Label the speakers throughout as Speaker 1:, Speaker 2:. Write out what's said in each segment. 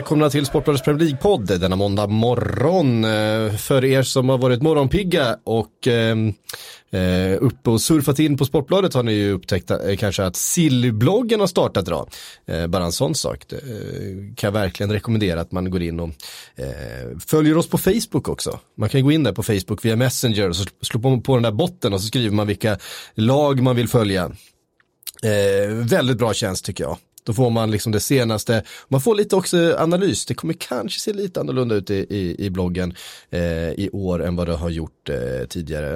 Speaker 1: Välkomna till Sportbladets Premier League-podd denna måndag morgon. Eh, för er som har varit morgonpigga och eh, eh uppe och surfat in på Sportbladet har ni ju upptäckt eh, kanske att Sillybloggen har startat idag. Eh, bara en sån sak. Det, eh, kan jag verkligen rekommendera att man går in och eh, följer oss på Facebook också. Man kan gå in där på Facebook via Messenger och så slår man på den där botten och så skriver man vilka lag man vill följa. Eh, väldigt bra tjänst tycker jag. Då får man liksom det senaste, man får lite också analys, det kommer kanske se lite annorlunda ut i, i, i bloggen eh, i år än vad det har gjort eh, tidigare.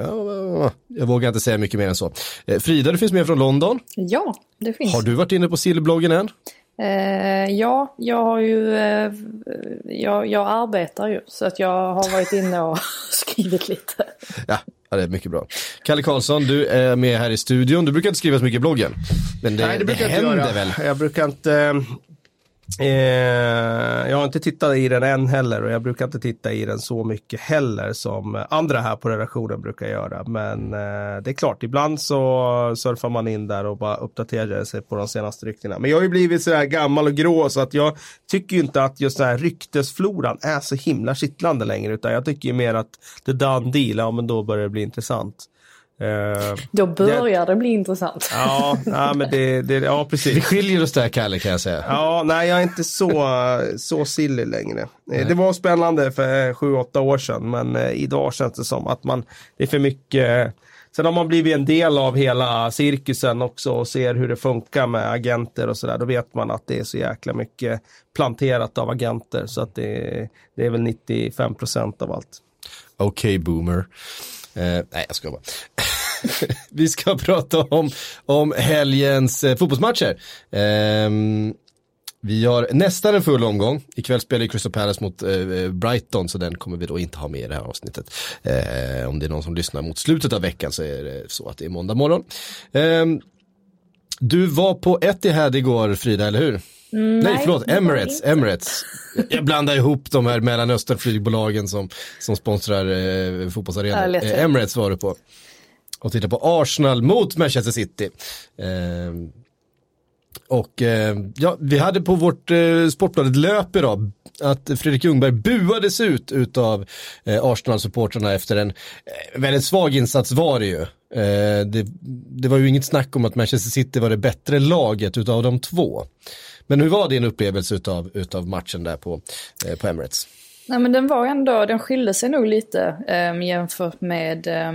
Speaker 1: Jag vågar inte säga mycket mer än så. Eh, Frida, du finns med från London.
Speaker 2: Ja, det finns.
Speaker 1: Har du varit inne på Sillbloggen än?
Speaker 2: Eh, ja, jag har ju, eh, jag, jag arbetar ju så att jag har varit inne och skrivit lite.
Speaker 1: Ja, Ja, det är mycket bra. Kalle Karlsson, du är med här i studion. Du brukar inte skriva så mycket i bloggen. Men det,
Speaker 3: Nej, det,
Speaker 1: det händer
Speaker 3: göra.
Speaker 1: väl?
Speaker 3: Jag brukar inte Eh, jag har inte tittat i den än heller och jag brukar inte titta i den så mycket heller som andra här på redaktionen brukar göra. Men eh, det är klart, ibland så surfar man in där och bara uppdaterar sig på de senaste ryktena. Men jag har ju blivit sådär gammal och grå så att jag tycker ju inte att just den här ryktesfloran är så himla kittlande längre utan jag tycker ju mer att det done deal, ja men då börjar det bli intressant.
Speaker 2: Uh, Då börjar det, det bli intressant.
Speaker 3: Ja, ja, men det, det, ja precis.
Speaker 1: Vi skiljer oss där Kalle kan jag säga.
Speaker 3: Ja, nej jag är inte så, så silly längre. Nej. Det var spännande för sju, åtta år sedan men eh, idag känns det som att man, det är för mycket Sen har man blivit en del av hela cirkusen också och ser hur det funkar med agenter och sådär. Då vet man att det är så jäkla mycket planterat av agenter så att det, det är väl 95 procent av allt.
Speaker 1: Okej okay, boomer. Eh, nej, jag ska bara. vi ska prata om, om helgens eh, fotbollsmatcher. Eh, vi har nästan en full omgång. Ikväll spelar Crystal Palace mot eh, eh, Brighton så den kommer vi då inte ha med i det här avsnittet. Eh, om det är någon som lyssnar mot slutet av veckan så är det så att det är måndag morgon. Eh, du var på Etihad igår Frida, eller hur?
Speaker 2: Mm,
Speaker 1: nej, förlåt, Emirates. Emirates. Jag blandar ihop de här Mellanösternflygbolagen som, som sponsrar eh, fotbollsarenor. Eh, Emirates var du på. Och titta på Arsenal mot Manchester City. Eh, och eh, ja, vi hade på vårt eh, Sportbladet löp idag att Fredrik Ljungberg buades ut utav eh, Arsenal-supportrarna efter en eh, väldigt svag insats var det ju. Eh, det, det, var ju inget snack om att Manchester City var det bättre laget utav de två. Men hur var din upplevelse utav, utav matchen där på, eh, på Emirates?
Speaker 2: Nej men den var ändå, den skilde sig nog lite eh, jämfört med eh,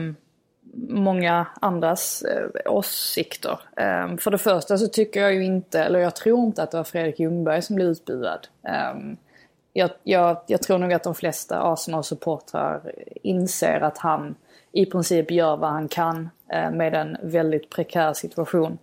Speaker 2: många andras eh, åsikter. Eh, för det första så tycker jag ju inte, eller jag tror inte att det var Fredrik Ljungberg som blev utbuad. Eh, jag, jag, jag, tror nog att de flesta Arsenal-supportrar inser att han i princip gör vad han kan eh, med en väldigt prekär situation.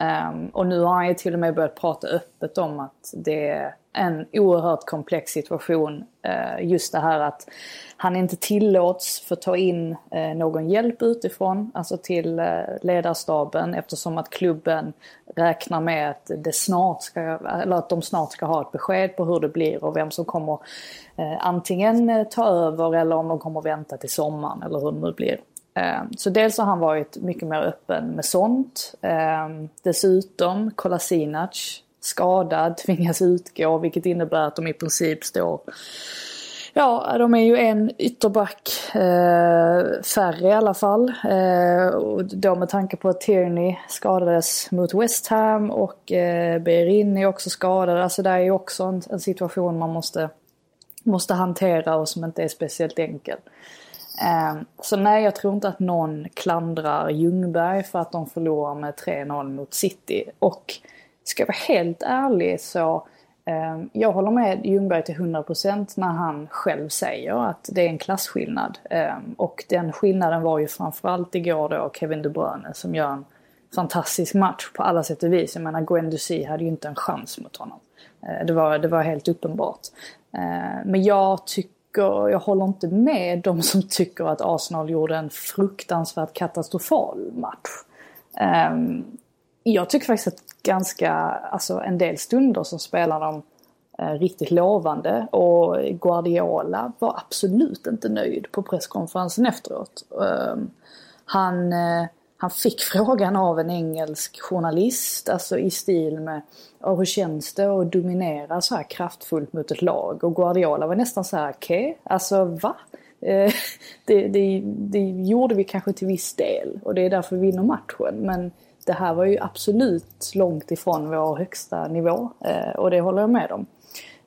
Speaker 2: Um, och nu har han ju till och med börjat prata öppet om att det är en oerhört komplex situation. Uh, just det här att han inte tillåts få ta in uh, någon hjälp utifrån, alltså till uh, ledarstaben eftersom att klubben räknar med att det snart ska, eller att de snart ska ha ett besked på hur det blir och vem som kommer antingen ta över eller om de kommer vänta till sommaren eller hur det nu blir. Ehm, så dels har han varit mycket mer öppen med sånt. Ehm, dessutom Kolasinac skadad, tvingas utgå vilket innebär att de i princip står Ja, de är ju en ytterback eh, färre i alla fall. Eh, och då med tanke på att Tierney skadades mot West Ham och eh, Berin är också skadad. Alltså det är ju också en, en, situation man måste, måste hantera och som inte är speciellt enkel. Ehm, så nej, jag tror inte att någon klandrar Ljungberg för att de förlorar med 3-0 mot City. Och ska jag vara helt ärlig så ehm, jag håller med Ljungberg till 100% när han själv säger att det är en klasskillnad. Ehm, och den skillnaden var ju framförallt igår då Kevin De Bruyne som gör en fantastisk match på alla sätt och vis. Jag menar Gwen Ducy hade ju inte en chans mot honom. Det var, det var helt uppenbart. Men jag tycker tycker, jag håller inte med de som tycker att Arsenal gjorde en fruktansvärt katastrofal match. Um, jag tycker faktiskt att ganska, alltså en del stunder som spelar de eh, riktigt lovande och Guardiola var absolut inte nöjd på presskonferensen efteråt. Um, han, eh, han fick frågan av en engelsk journalist, alltså i stil med och hur känns det att dominera så här kraftfullt mot ett lag? Och Guardiola var nästan så här, okej, okay, alltså va? Eh, det, det, det gjorde vi kanske till viss del och det är därför vi vinner matchen. Men det här var ju absolut långt ifrån vår högsta nivå eh, och det håller jag med om.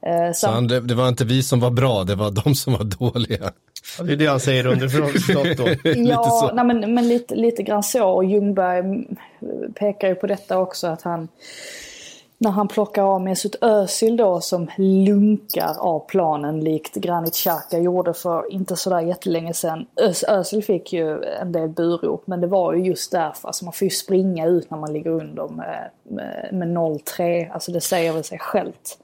Speaker 1: Eh, så han, det, det, var inte vi som var bra, det var de som var dåliga.
Speaker 3: Det är det han säger underförstått då.
Speaker 2: ja, nej, men, men lite, lite grann så. Och Ljungberg pekar ju på detta också att han när han plockar av Mesut Özil då som lunkar av planen likt Granit Xhaka gjorde för inte sådär jättelänge sedan. Öz Özil fick ju en del burop men det var ju just därför. Alltså man får ju springa ut när man ligger under med, med, med 0-3. Alltså det säger väl sig självt.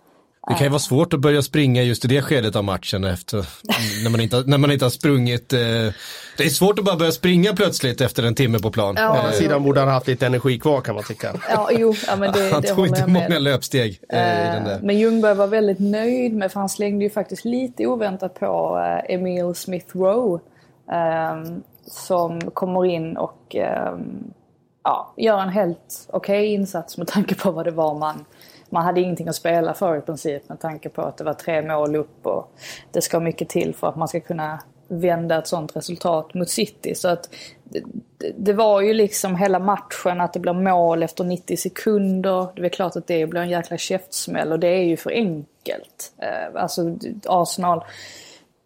Speaker 1: Det kan ju vara svårt att börja springa just i det skedet av matchen efter, när, man inte, när man inte har sprungit. Eh, det är svårt att bara börja springa plötsligt efter en timme på plan.
Speaker 3: Ja, Å andra sidan borde han haft lite energi kvar kan man tycka.
Speaker 2: Ja, jo, ja, men det,
Speaker 1: han
Speaker 2: det
Speaker 1: tog inte många löpsteg. Eh, i den där.
Speaker 2: Men Ljungberg var väldigt nöjd med, för han slängde ju faktiskt lite oväntat på eh, Emil Smith Rowe. Eh, som kommer in och ehm, ja, gör en helt okej okay insats med tanke på vad det var man man hade ingenting att spela för i princip med tanke på att det var tre mål upp och det ska mycket till för att man ska kunna vända ett sånt resultat mot City. Så att det, det var ju liksom hela matchen att det blir mål efter 90 sekunder. Det är klart att det blir en jäkla käftsmäll och det är ju för enkelt. Eh, alltså Arsenal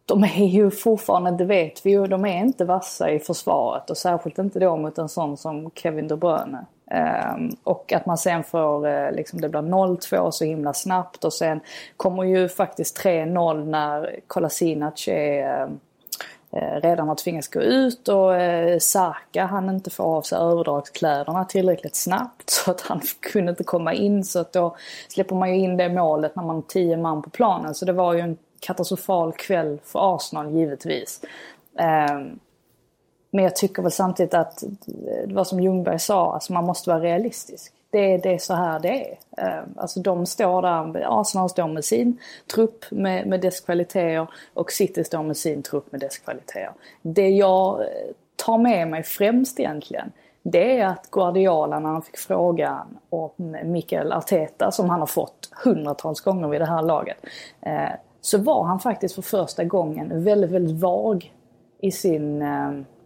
Speaker 2: de är ju fortfarande, det vet vi ju, de är inte vassa i försvaret och särskilt inte då mot en sån som Kevin De Bruyne. Um, och att man sen får, uh, liksom det blir 0-2 så himla snabbt. Och sen kommer ju faktiskt 3-0 när Kolasinac är uh, redan har tvingats gå ut. Och uh, Saka han inte får av sig överdragskläderna tillräckligt snabbt. Så att han kunde inte komma in. Så att då släpper man ju in det målet när man har 10 man på planen. Så det var ju en katastrofal kväll för Arsenal givetvis. Um, men jag tycker väl samtidigt att det var som Ljungberg sa, alltså man måste vara realistisk. Det är, det är så här det är. Ehm, alltså de står där, Arsenal står med sin trupp med, med dess kvaliteter och City står med sin trupp med dess kvaliteter. Det jag eh, tar med mig främst egentligen, det är att Guardiola när han fick frågan om Mikael Arteta, som han har fått hundratals gånger vid det här laget, eh, så var han faktiskt för första gången väldigt, väldigt vag i sin Eh,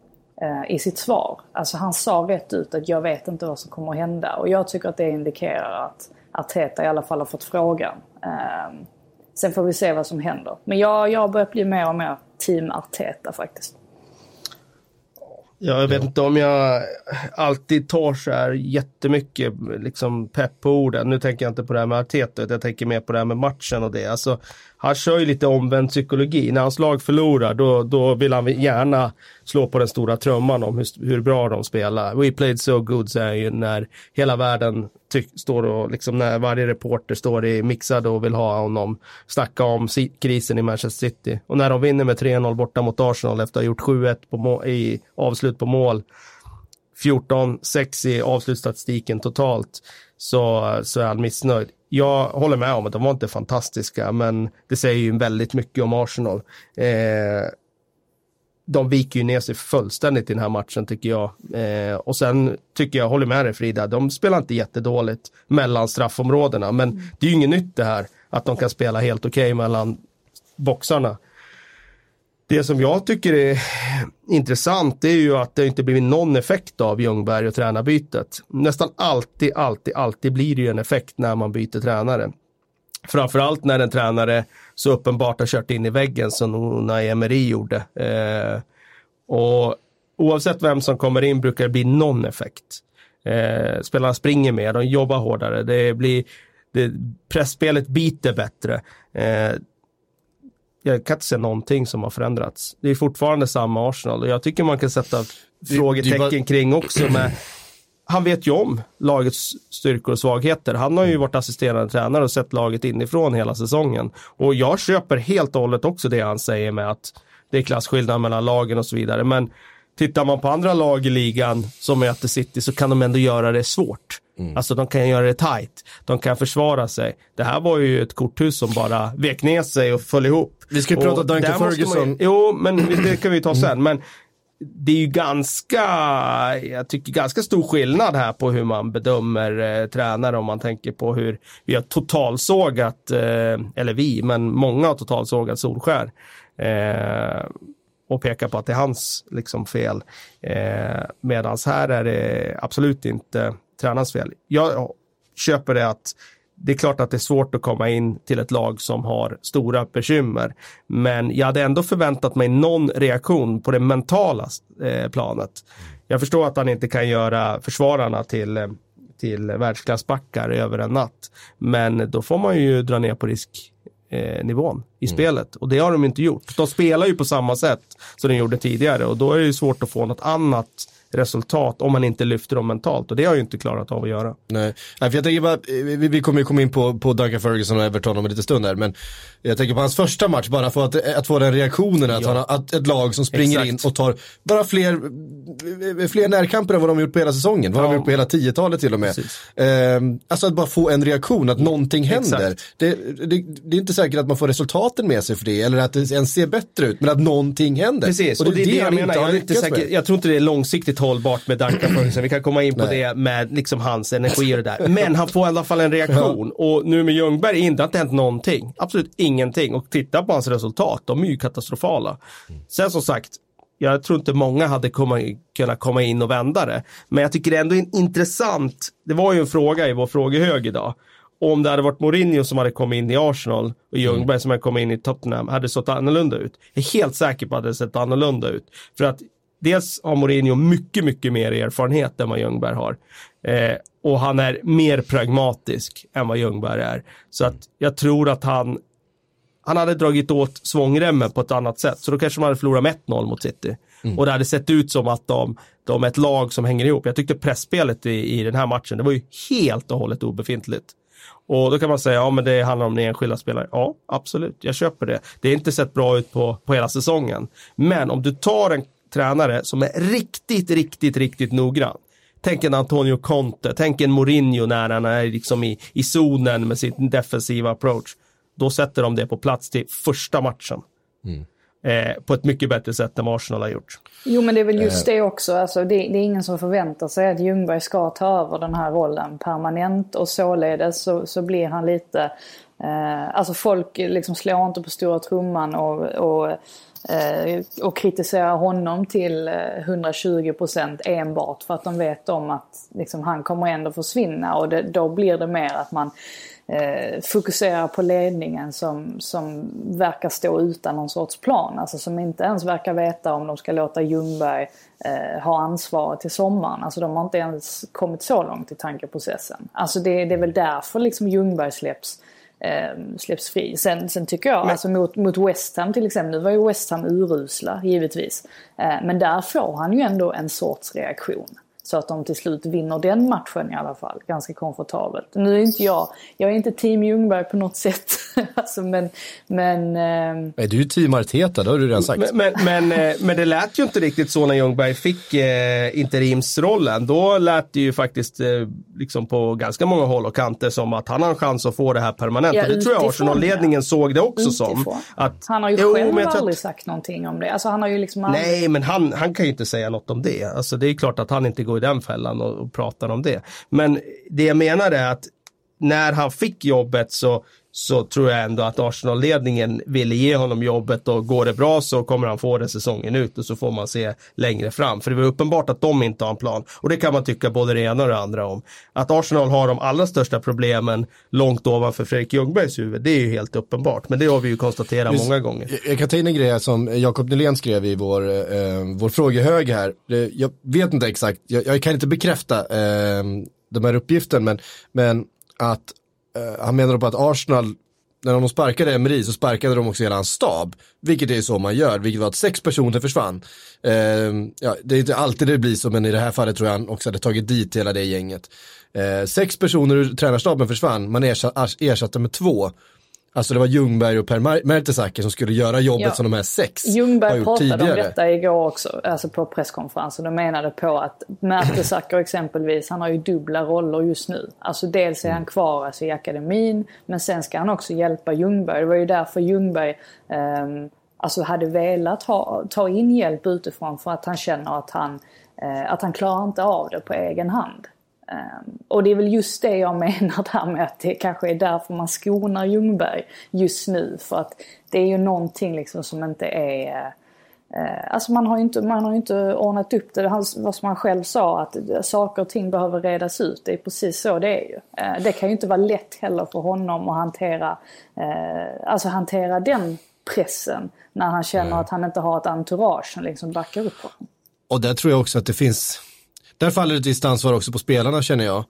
Speaker 2: i sitt svar. Alltså han sa rätt ut att jag vet inte vad som kommer att hända och jag tycker att det indikerar att Arteta i alla fall har fått frågan. Ehm, sen får vi se vad som händer. Men jag, jag har börjat bli mer och mer team Arteta faktiskt.
Speaker 3: Ja, jag vet inte om jag alltid tar så här jättemycket liksom pepp på orden. Nu tänker jag inte på det här med Arteta, jag tänker mer på det här med matchen och det. Alltså, han kör ju lite omvänd psykologi. När hans lag förlorar då, då vill han gärna slå på den stora trumman om hur, hur bra de spelar. We played so good säger ju när hela världen står och liksom när varje reporter står i mixad och vill ha honom snacka om krisen i Manchester City. Och när de vinner med 3-0 borta mot Arsenal efter att ha gjort 7-1 i avslut på mål 14-6 i avslutsstatistiken totalt så, så är han missnöjd jag håller med om att de var inte fantastiska, men det säger ju väldigt mycket om Arsenal. Eh, de viker ju ner sig fullständigt i den här matchen tycker jag. Eh, och sen tycker jag, håller med dig Frida, de spelar inte jättedåligt mellan straffområdena, men det är ju inget nytt det här att de kan spela helt okej okay mellan boxarna. Det som jag tycker är intressant är ju att det inte blivit någon effekt av Ljungberg och tränarbytet. Nästan alltid, alltid, alltid blir det ju en effekt när man byter tränare. Framförallt när en tränare så uppenbart har kört in i väggen som Unai Emery gjorde. Eh, och oavsett vem som kommer in brukar det bli någon effekt. Eh, spelarna springer mer, de jobbar hårdare, det blir det, pressspelet biter bättre. Eh, jag kan inte se någonting som har förändrats. Det är fortfarande samma Arsenal och jag tycker man kan sätta det, frågetecken det var... kring också med han vet ju om lagets styrkor och svagheter. Han har ju varit assisterande tränare och sett laget inifrån hela säsongen. Och jag köper helt och hållet också det han säger med att det är klasskillnad mellan lagen och så vidare. Men tittar man på andra lag i ligan som möter City så kan de ändå göra det svårt. Mm. Alltså de kan göra det tight. De kan försvara sig. Det här var ju ett korthus som bara vek ner sig och föll ihop.
Speaker 1: Vi ska ju prata Duncan Ferguson. Man,
Speaker 3: jo, men det kan vi ta sen. Men det är ju ganska, jag tycker ganska stor skillnad här på hur man bedömer eh, tränare om man tänker på hur vi har totalsågat, eh, eller vi, men många har totalsågat Solskär. Eh, och pekar på att det är hans liksom, fel. Eh, Medan här är det absolut inte tränarens fel. Jag köper det att det är klart att det är svårt att komma in till ett lag som har stora bekymmer. Men jag hade ändå förväntat mig någon reaktion på det mentala eh, planet. Jag förstår att han inte kan göra försvararna till, eh, till världsklassbackar över en natt. Men då får man ju dra ner på risknivån i mm. spelet. Och det har de inte gjort. De spelar ju på samma sätt som de gjorde tidigare och då är det svårt att få något annat resultat om man inte lyfter dem mentalt och det har ju inte klarat av att göra.
Speaker 1: Nej, Nej för jag tänker bara, eh, vi, vi kommer ju komma in på, på Duncan Ferguson och Everton om en liten stund här, men jag tänker på hans första match, bara för att, att få den reaktionen, att, ja. han, att ett lag som springer Exakt. in och tar bara fler, fler närkamper än vad de har gjort på hela säsongen, vad ja. de har gjort på hela 10-talet till och med. Ehm, alltså att bara få en reaktion, att någonting händer. Det, det, det, är inte säkert att man får resultaten med sig för det, eller att det ens ser bättre ut, men att någonting händer.
Speaker 3: Precis, och det, och det är det, jag menar, jag, inte säker, jag tror inte det är långsiktigt hållbart med Duncan Ferguson. Vi kan komma in på Nej. det med liksom hans energi och det där. Men han får i alla fall en reaktion. Ja. Och nu med Ljungberg in, det har inte hänt någonting. Absolut ingenting. Och titta på hans resultat, de är ju katastrofala. Sen som sagt, jag tror inte många hade komma, kunnat komma in och vända det. Men jag tycker det är ändå intressant. Det var ju en fråga i vår frågehög idag. Om det hade varit Mourinho som hade kommit in i Arsenal och Ljungberg mm. som hade kommit in i Tottenham hade det sett annorlunda ut. Jag är helt säker på att det hade sett annorlunda ut. För att dels har Mourinho mycket, mycket mer erfarenhet än vad Ljungberg har. Eh, och han är mer pragmatisk än vad Ljungberg är. Så att jag tror att han han hade dragit åt svångremmen på ett annat sätt. Så då kanske man hade förlorat med 1-0 mot City. Mm. Och det hade sett ut som att de, de är ett lag som hänger ihop. Jag tyckte pressspelet i, i den här matchen, det var ju helt och hållet obefintligt. Och då kan man säga, ja men det handlar om den enskilda spelare. Ja, absolut, jag köper det. Det är inte sett bra ut på, på hela säsongen. Men om du tar en tränare som är riktigt, riktigt, riktigt noggrann. Tänk en Antonio Conte, tänk en Mourinho när han är liksom i, i zonen med sin defensiva approach. Då sätter de det på plats till första matchen. Mm. Eh, på ett mycket bättre sätt än vad Arsenal har gjort.
Speaker 2: Jo men det är väl just eh. det också. Alltså, det, det, är ingen som förväntar sig att Ljungberg ska ta över den här rollen permanent och således så, så blir han lite... Eh, alltså folk liksom slår inte på stora trumman och, och Eh, och kritisera honom till 120 eh, enbart för att de vet om att liksom, han kommer ändå försvinna och det, då blir det mer att man eh, fokuserar på ledningen som, som verkar stå utan någon sorts plan. Alltså som inte ens verkar veta om de ska låta Ljungberg eh, ha ansvaret till sommaren. Alltså de har inte ens kommit så långt i tankeprocessen. Alltså det, det är väl därför liksom Ljungberg släpps eh, släpps fri. Sen, sen tycker jag, men... alltså mot, mot West Ham till exempel, nu var ju West Ham urusla givetvis. Eh, men där får han ju ändå en sorts reaktion. Så att de till slut vinner den matchen i alla fall, ganska komfortabelt. Nu är inte jag, jag är inte team Ljungberg på något sätt. alltså, men, men,
Speaker 1: eh... Är du team Arteta, det har du redan sagt.
Speaker 3: Men, men, men, eh, men, det lät ju inte riktigt så när Ljungberg fick eh, interimsrollen. Då lät det ju faktiskt eh, liksom på ganska många håll och kanter som att han har en chans att få det här permanent. Ja, och det tror jag Arsenal-ledningen ja. såg det också utifrån. som.
Speaker 2: Att, han har ju jo, själv aldrig att... sagt någonting om det. Alltså, han har ju liksom
Speaker 3: aldrig... Nej, men han, han kan ju inte säga något om det. Alltså, det är klart att han inte går i den fällan och, och pratar om det. Men det jag menar är att när han fick jobbet så så tror jag ändå att Arsenal-ledningen ville ge honom jobbet och går det bra så kommer han få det säsongen ut och så får man se längre fram. För det är uppenbart att de inte har en plan. Och det kan man tycka både det ena och det andra om. Att Arsenal har de allra största problemen långt ovanför Fredrik Ljungbergs huvud, det är ju helt uppenbart. Men det har vi ju konstaterat Just, många gånger.
Speaker 1: Jag kan ta in en grej som Jakob Nylén skrev i vår, eh, vår frågehög här. Jag vet inte exakt, jag, jag kan inte bekräfta eh, de här uppgiften, men, men att Eh, han menar på att Arsenal, när de sparkade Emery så sparkade de också hela hans stab. Vilket är så man gör, vilket var att sex personer försvann. Eh, ja, det är inte alltid det blir så, men i det här fallet tror jag han också hade tagit dit hela det gänget. Eh, sex personer ur tränarstaben försvann, man ersatte, ersatte med två. Alltså det var Ljungberg och Per Mertesacker som skulle göra jobbet ja. som de här sex
Speaker 2: Ljungberg
Speaker 1: har gjort
Speaker 2: pratade
Speaker 1: tidigare.
Speaker 2: om detta igår också, alltså på presskonferensen och menade på att Mertesacker exempelvis, han har ju dubbla roller just nu. Alltså dels är han kvar alltså, i akademin, men sen ska han också hjälpa Ljungberg. Det var ju därför Ljungberg um, alltså hade velat ha, ta in hjälp utifrån för att han känner att han, eh, att han klarar inte av det på egen hand. Um, och det är väl just det jag menar där med att det kanske är därför man skonar Ljungberg just nu. För att det är ju någonting liksom som inte är Eh, alltså man har ju inte, man har inte ordnat upp det. Han, vad som han själv sa att saker och ting behöver redas ut. Det är precis så det är ju. Eh, det kan ju inte vara lätt heller för honom att hantera, eh, alltså hantera den pressen när han känner att han inte har ett entourage som liksom backar upp honom.
Speaker 1: Och där tror jag också att det finns, där faller ett visst ansvar också på spelarna känner jag.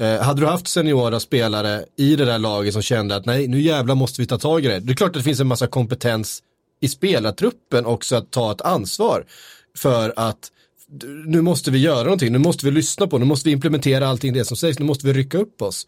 Speaker 1: Eh, hade du haft seniora spelare i det där laget som kände att nej, nu jävlar måste vi ta tag i det. Det är klart att det finns en massa kompetens i spelartruppen också att ta ett ansvar för att nu måste vi göra någonting, nu måste vi lyssna på, nu måste vi implementera allting det som sägs, nu måste vi rycka upp oss.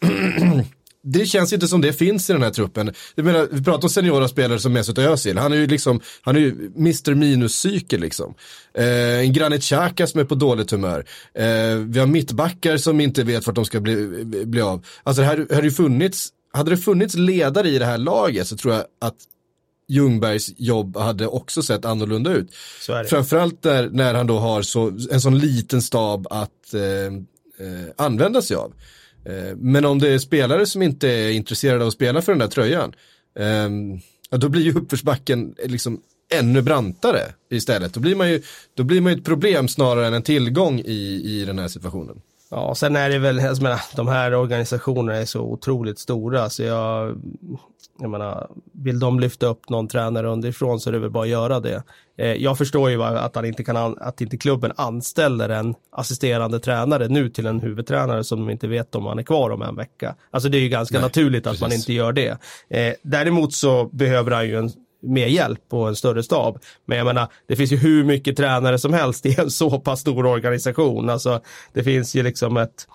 Speaker 1: det känns inte som det finns i den här truppen. Jag menar, vi pratar om seniora spelare som Mesut Özil. Han är ju liksom, han är ju Mr Minus-psyke liksom. Eh, en Granit Xhaka som är på dåligt humör. Eh, vi har mittbackar som inte vet vart de ska bli, bli av. Alltså det här har ju funnits, hade det funnits ledare i det här laget så tror jag att Ljungbergs jobb hade också sett annorlunda ut. Framförallt när, när han då har så, en sån liten stab att eh, eh, använda sig av. Eh, men om det är spelare som inte är intresserade av att spela för den där tröjan, ehm, då blir ju uppförsbacken eh, liksom ännu brantare istället. Då blir man ju, då blir man ju ett problem snarare än en tillgång i, i den här situationen.
Speaker 3: Ja, sen är det väl, alltså, jag menar, de här organisationerna är så otroligt stora så jag, jag menar, vill de lyfta upp någon tränare underifrån så är det väl bara att göra det. Eh, jag förstår ju att, han inte kan, att inte klubben anställer en assisterande tränare nu till en huvudtränare som de inte vet om han är kvar om en vecka. Alltså det är ju ganska Nej, naturligt att precis. man inte gör det. Eh, däremot så behöver han ju en mer hjälp och en större stab. Men jag menar, det finns ju hur mycket tränare som helst i en så pass stor organisation. Alltså, det finns ju liksom ett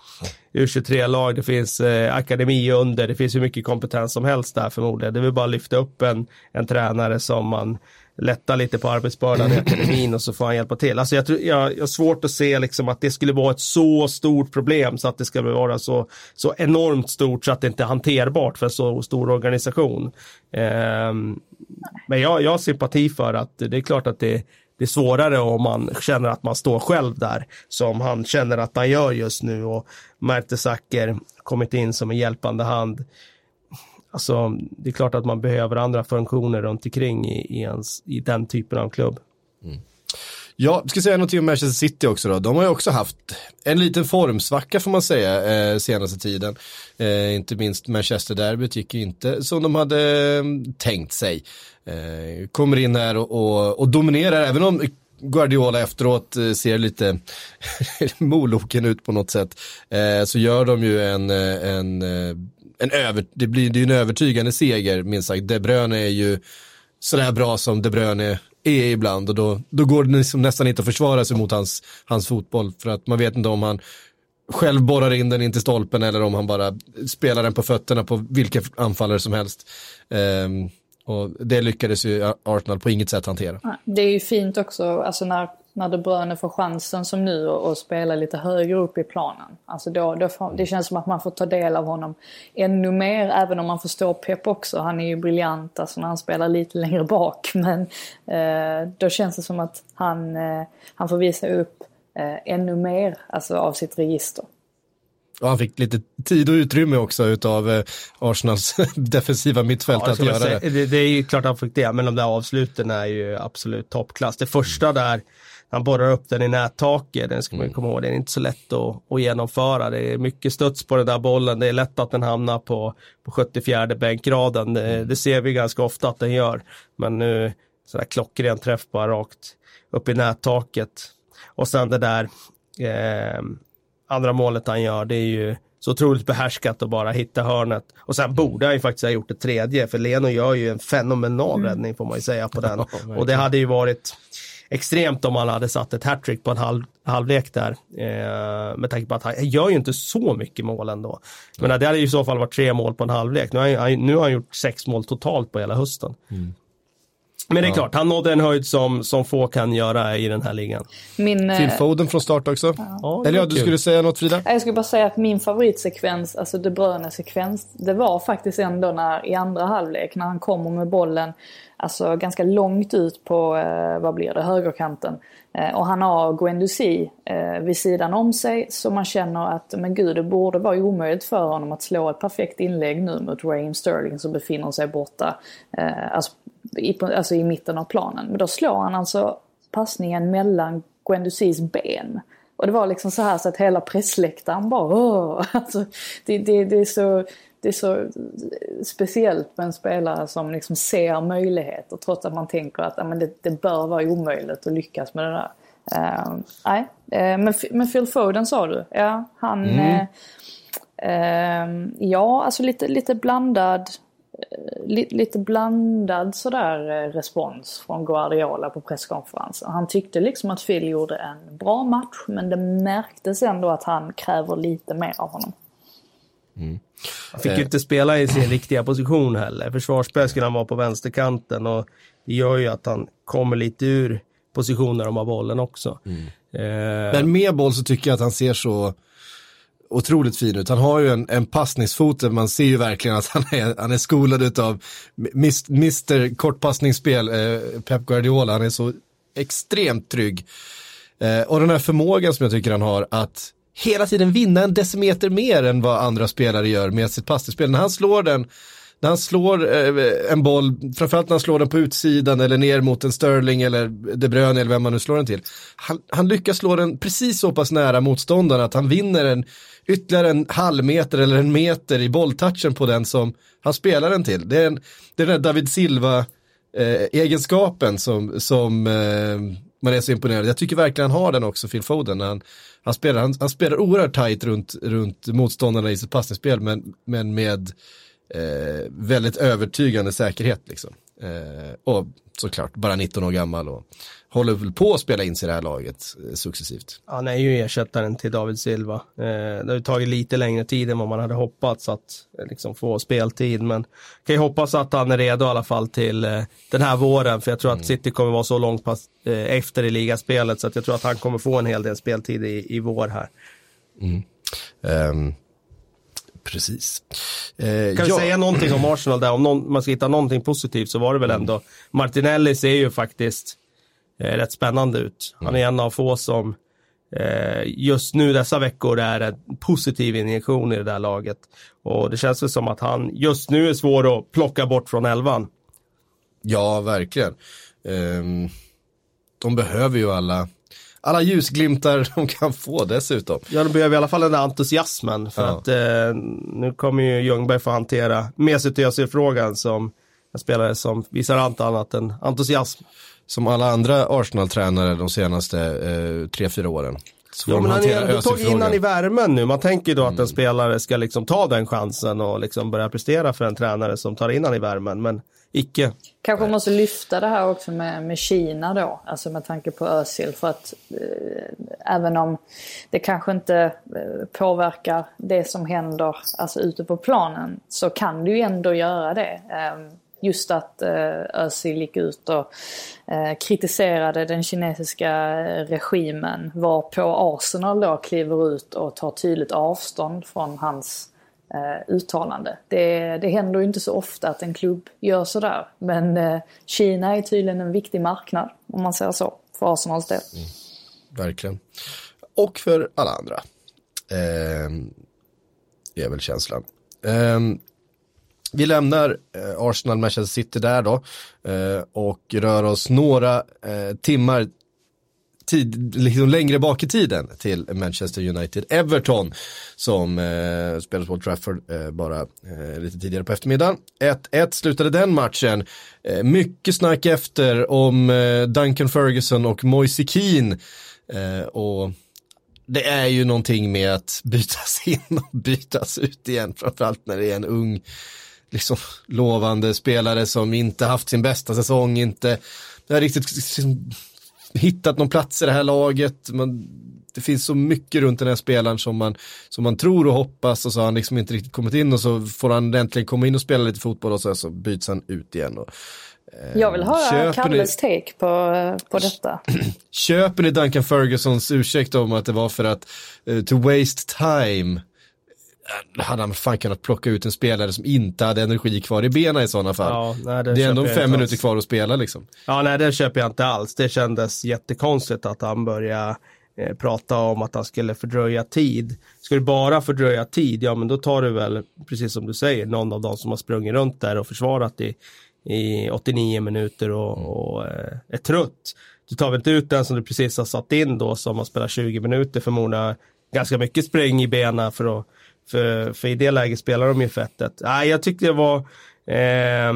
Speaker 3: U23-lag, det finns eh, akademi under, det finns hur mycket kompetens som helst där förmodligen. Det vill bara lyfta upp en, en tränare som man lätta lite på arbetsbördan i akademin och så får han hjälpa till. Alltså jag, tror, jag, jag har svårt att se liksom att det skulle vara ett så stort problem så att det ska vara så, så enormt stort så att det inte är hanterbart för en så stor organisation. Um, men jag, jag har sympati för att det är klart att det, det är svårare om man känner att man står själv där som han känner att han gör just nu och Mertesacker kommit in som en hjälpande hand Alltså, det är klart att man behöver andra funktioner runt omkring i, i, ens, i den typen av klubb. Mm.
Speaker 1: Ja, ska säga någonting om Manchester City också då. De har ju också haft en liten formsvacka får man säga eh, senaste tiden. Eh, inte minst Manchester-derbyt gick ju inte som de hade eh, tänkt sig. Eh, kommer in här och, och, och dominerar, även om Guardiola efteråt eh, ser lite moloken ut på något sätt. Eh, så gör de ju en, eh, en eh, en över, det blir det är en övertygande seger minst sagt. De Bruyne är ju sådär bra som De Bruyne är ibland och då, då går det liksom nästan inte att försvara sig mot hans, hans fotboll för att man vet inte om han själv borrar in den in till stolpen eller om han bara spelar den på fötterna på vilka anfallare som helst. Um, och det lyckades ju Arsenal på inget sätt hantera.
Speaker 2: Det är ju fint också, alltså när när De Bruyne får chansen som nu att spela lite högre upp i planen. Alltså då, då får, det känns som att man får ta del av honom ännu mer, även om man förstår Pep också. Han är ju briljant alltså när han spelar lite längre bak. Men eh, då känns det som att han, eh, han får visa upp eh, ännu mer alltså, av sitt register.
Speaker 1: Och han fick lite tid och utrymme också utav eh, Arsenals defensiva mittfält ja, att göra
Speaker 3: säga, det. det. är ju klart han fick det, men de där avsluten är ju absolut toppklass. Det första där han borrar upp den i nättaket, den ska man mm. komma ihåg, det är inte så lätt att, att genomföra. Det är mycket studs på den där bollen, det är lätt att den hamnar på, på 74 bänkraden. Det, mm. det ser vi ganska ofta att den gör. Men nu, sådär klockren träff bara rakt upp i nättaket. Och sen det där eh, andra målet han gör, det är ju så otroligt behärskat att bara hitta hörnet. Och sen borde han ju faktiskt ha gjort ett tredje, för Leno gör ju en fenomenal mm. räddning får man ju säga på den. och det hade ju varit extremt om han hade satt ett hattrick på en halv, halvlek där. Eh, med tanke på att han gör ju inte så mycket mål ändå. Men mm. det hade ju i så fall varit tre mål på en halvlek. Nu har han, nu har han gjort sex mål totalt på hela hösten. Mm. Men det är ja. klart, han nådde en höjd som, som få kan göra i den här ligan.
Speaker 1: Min, Phil eh, Foden från start också. Ja. Eller ja, du skulle säga något Frida?
Speaker 2: Jag skulle bara säga att min favoritsekvens, alltså De Bruyne-sekvens, det var faktiskt ändå när i andra halvlek när han kommer med bollen alltså ganska långt ut på, eh, vad blir det, högerkanten. Eh, och han har Guendouzi eh, vid sidan om sig så man känner att men gud det borde vara omöjligt för honom att slå ett perfekt inlägg nu mot Raheem Sterling som befinner sig borta eh, alltså, i, alltså i mitten av planen. Men då slår han alltså passningen mellan Guendouzis ben. Och det var liksom så här så att hela pressläktaren bara Åh! Alltså, det, det, det, är så, det är så speciellt med en spelare som liksom ser möjligheter trots att man tänker att ja, men det, det bör vara omöjligt att lyckas med det där. Uh, nej, uh, men, men Phil Foden sa du, ja han... Mm. Uh, ja, alltså lite, lite blandad lite blandad sådär respons från Guardiola på presskonferensen. Han tyckte liksom att Phil gjorde en bra match men det märktes ändå att han kräver lite mer av honom.
Speaker 3: Mm. Han fick ju inte spela i sin riktiga position heller. Försvarsspel skulle han vara på vänsterkanten och det gör ju att han kommer lite ur position när de har bollen också. Mm.
Speaker 1: Eh... Men med boll så tycker jag att han ser så otroligt fin ut. Han har ju en, en passningsfot, man ser ju verkligen att han är, han är skolad av Mr kortpassningsspel, eh, Pep Guardiola. Han är så extremt trygg. Eh, och den här förmågan som jag tycker han har att hela tiden vinna en decimeter mer än vad andra spelare gör med sitt passningsspel. När han slår den, när han slår eh, en boll, framförallt när han slår den på utsidan eller ner mot en Sterling eller De Bruyne eller vem man nu slår den till. Han, han lyckas slå den precis så pass nära motståndaren att han vinner en ytterligare en halv meter eller en meter i bolltouchen på den som han spelar den till. Det är, en, det är den där David Silva eh, egenskapen som, som eh, man är så imponerad. Jag tycker verkligen han har den också, Phil Foden. Han, han, spelar, han, han spelar oerhört tajt runt, runt motståndarna i sitt passningsspel men, men med eh, väldigt övertygande säkerhet. Liksom. Eh, och såklart bara 19 år gammal och håller väl på att spela in sig i det här laget eh, successivt.
Speaker 3: Han är ju ersättaren till David Silva. Eh, det har ju tagit lite längre tid än vad man hade hoppats att eh, liksom, få speltid, men kan ju hoppas att han är redo i alla fall till den här våren, för jag tror mm. att City kommer vara så långt pass, efter i ligaspelet, så att jag tror att han kommer få en hel del speltid i, i vår här. Mm. Um.
Speaker 1: Precis.
Speaker 3: Eh, kan vi säga någonting om Arsenal där? Om någon, man ska hitta någonting positivt så var det väl mm. ändå Martinelli ser ju faktiskt eh, rätt spännande ut. Han är en av få som eh, just nu dessa veckor är en positiv injektion i det där laget. Och det känns väl som att han just nu är svår att plocka bort från elvan.
Speaker 1: Ja, verkligen. Um, de behöver ju alla alla ljusglimtar de kan få dessutom.
Speaker 3: Ja, de behöver i alla fall den där entusiasmen. För ja. att eh, nu kommer ju Ljungberg få hantera Mesut Özil-frågan som en spelare som visar allt annat än entusiasm
Speaker 1: som alla andra Arsenal-tränare de senaste eh, tre, fyra åren.
Speaker 3: Så ja, men han har ändå tagit in i värmen nu. Man tänker då mm. att en mm. spelare ska liksom ta den chansen och liksom börja prestera för en tränare som tar in han i värmen. Men icke.
Speaker 2: Kanske måste lyfta det här också med, med Kina då, alltså med tanke på Özil. För att eh, även om det kanske inte eh, påverkar det som händer alltså ute på planen så kan du ju ändå göra det. Eh, just att eh, Özil gick ut och eh, kritiserade den kinesiska eh, regimen var på Arsenal då kliver ut och tar tydligt avstånd från hans eh, uttalande. Det, det händer ju inte så ofta att en klubb gör sådär. Men eh, Kina är tydligen en viktig marknad om man säger så för Arsenals del. Mm,
Speaker 1: verkligen. Och för alla andra. Eh, är väl känslan. Eh, vi lämnar eh, Arsenal Manchester City där då eh, och rör oss några eh, timmar tid, liksom längre bak i tiden till Manchester United. Everton som eh, spelades på Trafford eh, bara eh, lite tidigare på eftermiddagen. 1-1 slutade den matchen. Eh, mycket snack efter om Duncan Ferguson och Moise Keane. Och det är ju någonting med att bytas in och bytas ut igen, framförallt när det är en ung liksom, lovande spelare som inte haft sin bästa säsong, inte har riktigt liksom, hittat någon plats i det här laget. Man, det finns så mycket runt den här spelaren som man, som man tror och hoppas och så har han liksom inte riktigt kommit in och så får han äntligen komma in och spela lite fotboll och så, så byts han ut igen. Och,
Speaker 2: eh, jag vill höra Kalles ni... take på, på detta.
Speaker 1: Köper ni Duncan Fergusons ursäkt om att det var för att uh, to waste time hade han fan kunnat plocka ut en spelare som inte hade energi kvar i benen i sådana fall.
Speaker 3: Ja, nej,
Speaker 1: det är ändå fem minuter
Speaker 3: alls.
Speaker 1: kvar att spela liksom.
Speaker 3: Ja, nej, det köper jag inte alls. Det kändes jättekonstigt att han började eh, prata om att han skulle fördröja tid. Ska du bara fördröja tid, ja men då tar du väl, precis som du säger, någon av dem som har sprungit runt där och försvarat i, i 89 minuter och, och eh, är trött. Du tar väl inte ut den som du precis har satt in då som har spelat 20 minuter förmodligen ganska mycket spräng i benen för att för, för i det läget spelar de ju fettet. Nej, jag tyckte det var eh,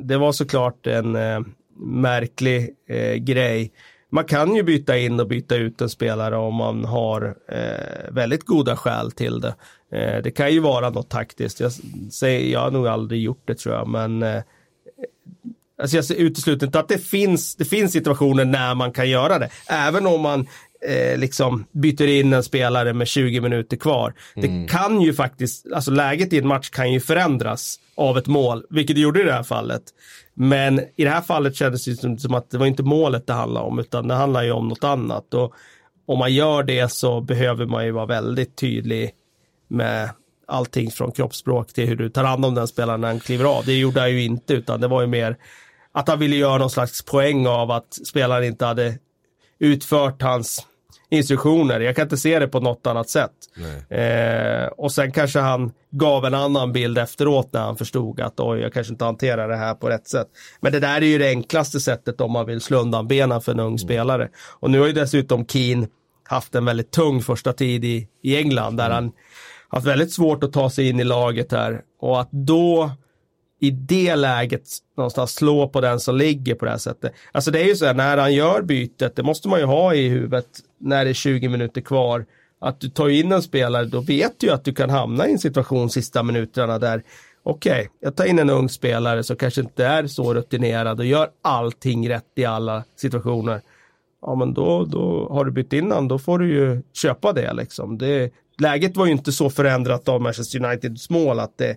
Speaker 3: det var såklart en eh, märklig eh, grej. Man kan ju byta in och byta ut en spelare om man har eh, väldigt goda skäl till det. Eh, det kan ju vara något taktiskt. Jag, säger, jag har nog aldrig gjort det tror jag, men eh, Alltså jag utesluter inte att det finns, det finns situationer när man kan göra det. Även om man eh, liksom byter in en spelare med 20 minuter kvar. Mm. Det kan ju faktiskt, alltså läget i en match kan ju förändras av ett mål, vilket det gjorde i det här fallet. Men i det här fallet kändes det som, som att det var inte målet det handlade om, utan det handlar ju om något annat. Och om man gör det så behöver man ju vara väldigt tydlig med allting från kroppsspråk till hur du tar hand om den spelaren när han kliver av. Det gjorde han ju inte, utan det var ju mer att han ville göra någon slags poäng av att spelaren inte hade utfört hans instruktioner. Jag kan inte se det på något annat sätt. Eh, och sen kanske han gav en annan bild efteråt när han förstod att oj, jag kanske inte hanterar det här på rätt sätt. Men det där är ju det enklaste sättet om man vill slå undan benen för en ung mm. spelare. Och nu har ju dessutom Keen haft en väldigt tung första tid i, i England där mm. han haft väldigt svårt att ta sig in i laget här. Och att då i det läget någonstans slå på den som ligger på det här sättet. Alltså det är ju så här, när han gör bytet, det måste man ju ha i huvudet när det är 20 minuter kvar. Att du tar in en spelare, då vet du ju att du kan hamna i en situation sista minuterna där okej, okay, jag tar in en ung spelare som kanske inte är så rutinerad och gör allting rätt i alla situationer. Ja, men då, då har du bytt innan, då får du ju köpa det liksom. Det, läget var ju inte så förändrat av Manchester Uniteds mål att det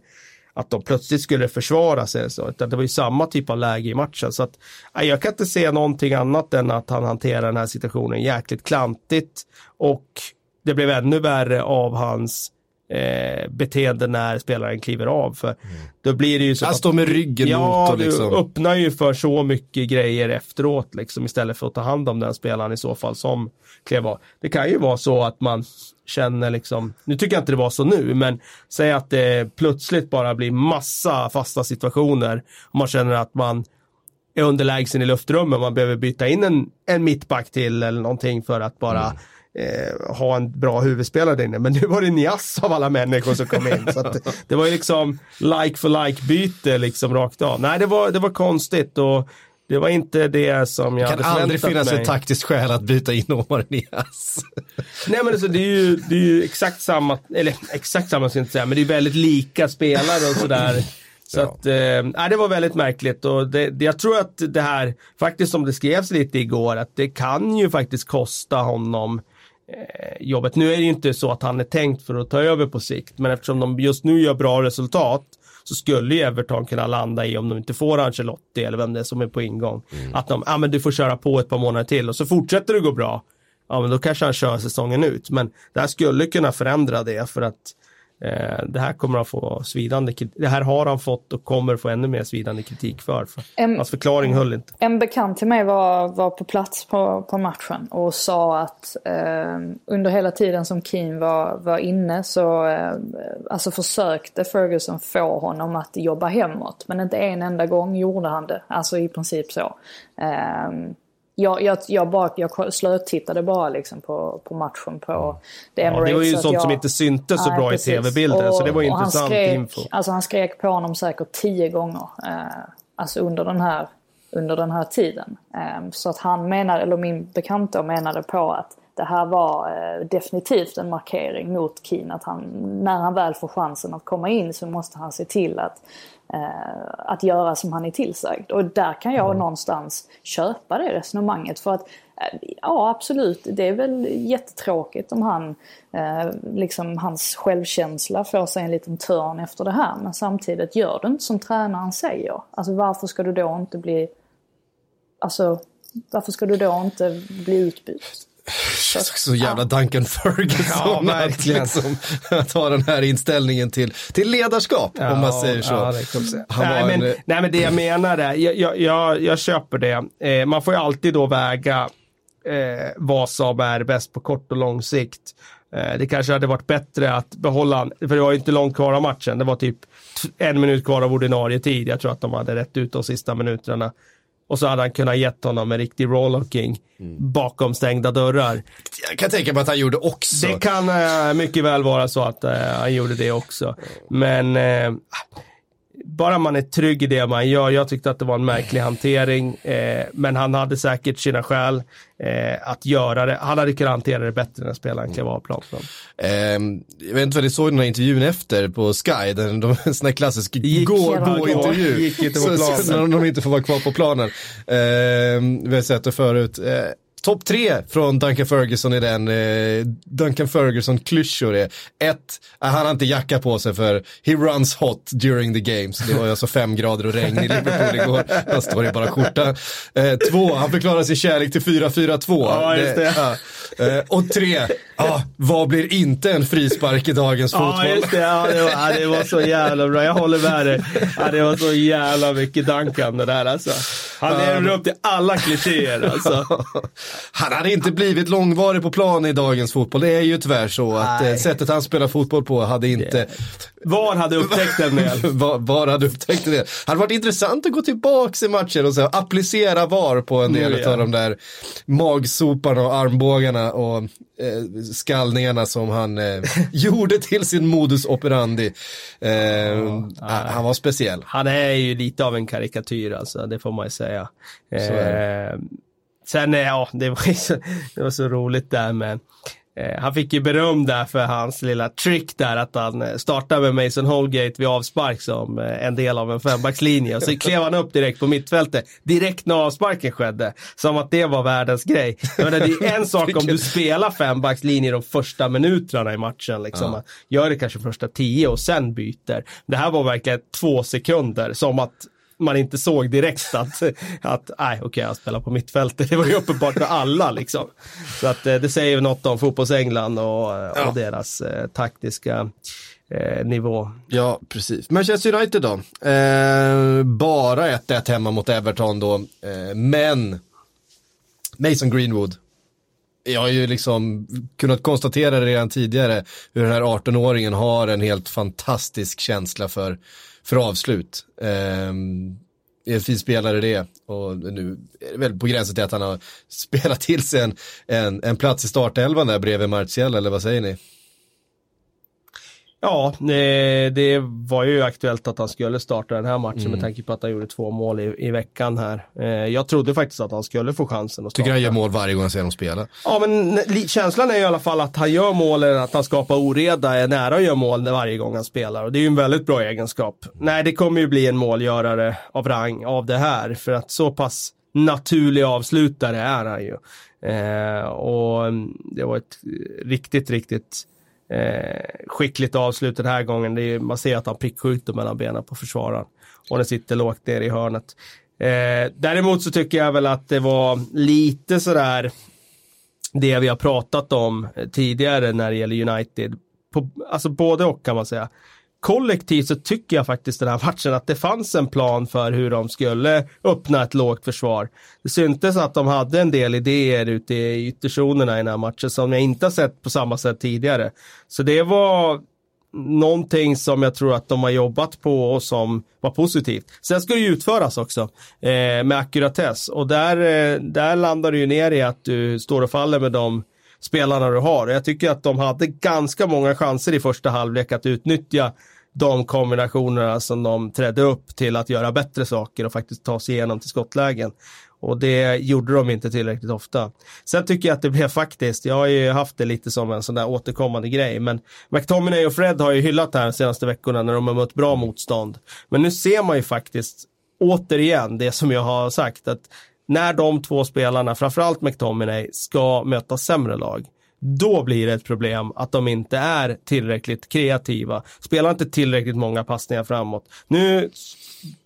Speaker 3: att de plötsligt skulle försvara sig. Så, utan det var ju samma typ av läge i matchen. Så att, jag kan inte se någonting annat än att han hanterar den här situationen jäkligt klantigt. Och det blev ännu värre av hans eh, beteende när spelaren kliver av. För mm. då blir det ju så
Speaker 1: Han står med ryggen
Speaker 3: ja,
Speaker 1: mot och liksom.
Speaker 3: du öppnar ju för så mycket grejer efteråt liksom istället för att ta hand om den spelaren i så fall som klev av. Det kan ju vara så att man känner liksom, nu tycker jag inte det var så nu, men säg att det plötsligt bara blir massa fasta situationer och man känner att man är underlägsen i luftrummet, man behöver byta in en, en mittback till eller någonting för att bara mm eh, ha en bra huvudspelare där inne. Men nu var det Nias av alla människor som kom in. så att, det var ju liksom like for like byte liksom rakt av. Nej, det var, det var konstigt och det var inte det som jag
Speaker 1: hade förväntat mig. Det kan aldrig finnas mig. ett taktiskt skäl att byta in Omar Nias.
Speaker 3: Nej men alltså, det, är ju, det är ju exakt samma, eller exakt samma ska jag inte säga, men det är väldigt lika spelare och sådär. Så ja. att, eh, det var väldigt märkligt och det, det, jag tror att det här, faktiskt som det skrevs lite igår, att det kan ju faktiskt kosta honom jobbet. Nu är det ju inte så att han är tänkt för att ta över på sikt, men eftersom de just nu gör bra resultat så skulle ju Everton kunna landa i, om de inte får Ancelotti eller vem det är som är på ingång, mm. att de, ja ah, men du får köra på ett par månader till och så fortsätter det gå bra. Ja men då kanske han kör säsongen ut, men det här skulle kunna förändra det för att Eh, det här kommer att få svidande Det här har han fått och kommer få ännu mer svidande kritik för. för en, hans förklaring höll inte.
Speaker 2: En bekant till mig var, var på plats på, på matchen och sa att eh, under hela tiden som Keane var, var inne så eh, alltså försökte Ferguson få honom att jobba hemåt. Men inte en enda gång gjorde han det. Alltså i princip så. Eh, jag, jag, jag, bara, jag slötittade bara liksom på, på matchen på The Emirates.
Speaker 3: Ja, det var ju sånt jag, som inte syntes så nej, bra precis. i tv-bilden, så det var ju intressant
Speaker 2: skrek,
Speaker 3: info.
Speaker 2: Alltså han skrek på honom säkert tio gånger. Eh, alltså under den här, under den här tiden. Eh, så att han menade, eller min bekanta menade på att det här var eh, definitivt en markering mot Keen. Att han, när han väl får chansen att komma in så måste han se till att att göra som han är tillsagd. Och där kan jag mm. någonstans köpa det resonemanget. För att eh, ja absolut, det är väl jättetråkigt om han, eh, liksom hans självkänsla får sig en liten törn efter det här. Men samtidigt gör du inte som tränaren säger. Alltså varför ska du då inte bli, alltså varför ska du då inte bli utbytt?
Speaker 1: Så, jävla Duncan Ferguson.
Speaker 3: Ja.
Speaker 1: Att, liksom, att ha den här inställningen till, till ledarskap,
Speaker 3: Ja,
Speaker 1: om man säger så.
Speaker 3: ja, nej, men,
Speaker 1: en-
Speaker 3: nej men det jag menar är, jag, jag, jag, jag köper det. Eh, man får ju alltid då väga eh, vad som är bäst på kort och lång sikt. Eh, det kanske hade varit bättre att behålla, för det var ju inte långt kvar av matchen. Det var typ en minut kvar av ordinarie tid. Jag tror att de hade rätt ut de sista minuterna. Och så hade han kunnat gett honom en riktig roll-king
Speaker 1: Mm.
Speaker 3: bakom stängda dörrar.
Speaker 1: Jag kan tänka mig att han gjorde också.
Speaker 3: Det kan eh, mycket väl vara så att eh, han gjorde det också. Men eh, bara man är trygg i det man gör. Jag tyckte att det var en märklig hantering. Eh, men han hade säkert sina skäl eh, att göra det. Han hade kunnat hantera det bättre när spelaren klev av planen.
Speaker 1: Ehm, jag vet inte vad ni såg den här intervjun efter på Sky, den, de, en sån här klassisk
Speaker 3: Gick-
Speaker 1: gå,
Speaker 2: Ja,
Speaker 1: gå
Speaker 2: gick-
Speaker 1: intervju.
Speaker 3: gick inte på
Speaker 1: Så-
Speaker 3: planen.
Speaker 1: så- När de inte får vara kvar på planen. Ehm, vi har sett det förut. Topp tre från Duncan Ferguson i den. Eh, Duncan Ferguson-klyschor är ett, han har inte jacka på sig för he runs hot during the games. Det var ju alltså fem grader och regn i Liverpool igår. Han står i bara skjorta. Eh, två, han förklarar sin kärlek till 4-4-2.
Speaker 3: Ja, just det.
Speaker 1: ja. Eh, och tre, ah, vad blir inte en frispark i dagens
Speaker 3: Ja,
Speaker 1: fotboll?
Speaker 3: just det. Ja, det, var, det var så jävla bra. Jag håller med dig. Ja, det var så jävla mycket Duncan det där alltså. Han lever upp till alla klichéer alltså.
Speaker 1: Han hade inte blivit långvarig på plan i dagens fotboll. Det är ju tyvärr så att
Speaker 3: Nej.
Speaker 1: eh, sättet han spelar fotboll på hade inte,
Speaker 3: VAR hade upptäckt en del.
Speaker 1: var, var hade upptäckt det. hade varit intressant att gå tillbaks i matchen och så här, applicera VAR på en del
Speaker 3: Mm, ja.
Speaker 1: av de där magsoparna och armbågarna och eh, skallningarna som han eh, gjorde till sin modus operandi. Eh, han var speciell.
Speaker 3: Han är ju lite av en karikatyr alltså, det får man ju säga. Sen, eh, ja, det var, så, det var så roligt där med eh, han fick ju beröm där för hans lilla trick där att han eh, startade med Mason Holgate vid avspark som en del av en fembackslinje och så klev han upp direkt på mittfältet direkt när avsparken skedde. Som att det var världens grej. Menar, det är en sak om du spelar fembackslinje de första minuterna i matchen. Liksom.
Speaker 1: Ja.
Speaker 3: Gör det kanske första tio och sen byter. Det här var verkligen två sekunder som att man inte såg direkt att, att nej okej jag spelar på mittfältet. Det var ju uppenbart för alla liksom. Så att eh, det säger ju något om fotbolls-England och, eh,
Speaker 1: Ja.
Speaker 3: och deras eh, taktiska eh, nivå.
Speaker 1: Ja, precis. Manchester United då. Eh, bara 1-1 hemma mot Everton då. Eh, men Mason Greenwood. Jag har ju liksom kunnat konstatera redan tidigare hur den här 18-åringen har en helt fantastisk känsla för, för avslut. Eh, är en fin spelare det och nu är det väl på gränsen till att han har spelat till sig en, en, en plats i startelvan där bredvid Martial eller vad säger ni?
Speaker 3: Ja, eh, det var ju aktuellt att han skulle starta den här matchen
Speaker 1: Mm.
Speaker 3: med tanke på att han gjorde två mål i, i veckan här. Eh, Jag trodde faktiskt att han skulle få chansen att starta.
Speaker 1: Tycker han gör mål varje gång jag ser honom spela.
Speaker 3: Ja, men känslan är i alla fall att han gör mål eller att han skapar oreda, är nära att göra mål varje gång han spelar. Och det är ju en väldigt bra egenskap. Nej, det kommer ju bli en målgörare av rang av det här. För att så pass naturlig avslutare är han ju. Eh, och mm, det var ett riktigt, riktigt eh, skickligt avslut den här gången. Det är, man ser att han prickskjuter mellan benen på försvararen. Och den sitter lågt ner i hörnet. Eh, däremot så tycker jag väl att det var lite sådär det vi har pratat om tidigare när det gäller United. På, alltså både och kan man säga. Kollektivt så tycker jag faktiskt den här matchen att det fanns en plan för hur de skulle öppna ett lågt försvar. Det syntes att de hade en del idéer ute i ytterzonerna i den här matchen som jag inte har sett på samma sätt tidigare. Så det var någonting som jag tror att de har jobbat på och som var positivt. Sen ska det ju utföras också eh, med ackuratess och där, eh, där landar du ju ner i att du står och faller med de spelarna du har. Jag tycker att de hade ganska många chanser i första halvlek att utnyttja de kombinationerna som de trädde upp till att göra bättre saker och faktiskt ta sig igenom till skottlägen. Och det gjorde de inte tillräckligt ofta. Sen tycker jag att det blev faktiskt, jag har ju haft det lite som en sån där återkommande grej, men McTominay och Fred har ju hyllat det här de senaste veckorna när de har mött bra motstånd. Men nu ser man ju faktiskt återigen det som jag har sagt, att när de två spelarna, framförallt McTominay, ska möta sämre lag, då blir det ett problem att de inte är tillräckligt kreativa. Spelar inte tillräckligt många passningar framåt. Nu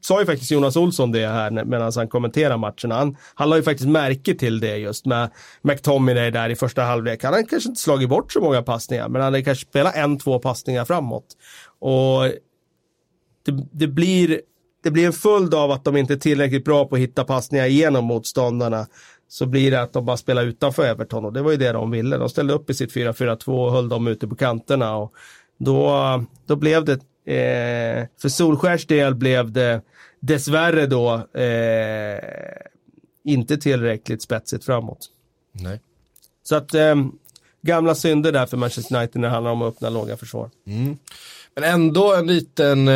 Speaker 3: sa ju faktiskt Jonas Olsson det här medan han kommenterar matcherna. Han, han la ju faktiskt märke till det just med McTominay där i första halvlek. Han hade kanske inte slagit bort så många passningar, men han hade kanske spelat en, två passningar framåt. Och det, det blir det blir en följd av att de inte är tillräckligt bra på att hitta passningar genom motståndarna så blir det att de bara spelar utanför Everton och det var ju det de ville. De ställde upp i sitt 4-4-2 och höll dem ute på kanterna och då, då blev det, eh, för Solskärs del blev det dessvärre då eh, inte tillräckligt spetsigt framåt.
Speaker 1: Nej.
Speaker 3: Så att eh, gamla synder där för Manchester United när det handlar om att öppna låga försvar.
Speaker 1: Mm. Men ändå en liten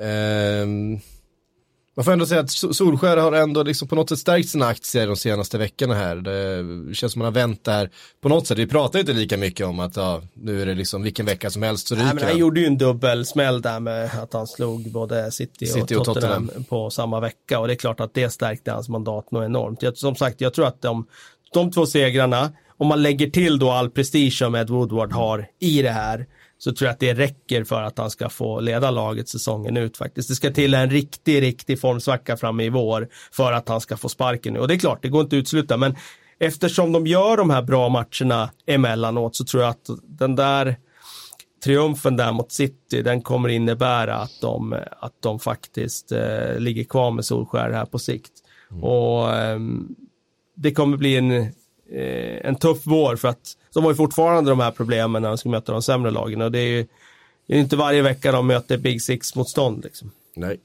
Speaker 1: eh, eh, man får ändå säga att Solskär har ändå liksom på något sätt stärkt sina aktier de senaste veckorna här. Det känns som man har vänt där på något sätt. Vi pratar inte lika mycket om att ja, nu är det liksom vilken vecka som helst så ryker
Speaker 3: Nej, men Han gjorde ju en dubbelsmäll där med att han slog både City, City och, Tottenham och, Tottenham på samma vecka. Och det är klart att det stärkte hans mandat något enormt. Jag, som sagt, jag tror att de, de två segrarna, om man lägger till då all prestige som Ed Woodward har i det här, så tror jag att det räcker för att han ska få leda laget säsongen ut faktiskt. Det ska till en riktig, riktig formsvacka framme i vår för att han ska få sparken nu. Och det är klart, det går inte att utesluta, men eftersom de gör de här bra matcherna emellanåt så tror jag att den där triumfen där mot City, den kommer innebära att de, att de faktiskt eh, ligger kvar med Solskär här på sikt. Mm. Och eh, det kommer bli en, eh, en tuff vår för att de har ju fortfarande de här problemen när de ska möta de sämre lagen och det är ju det är inte varje vecka de möter Big Six-motstånd. Liksom.
Speaker 1: Nej.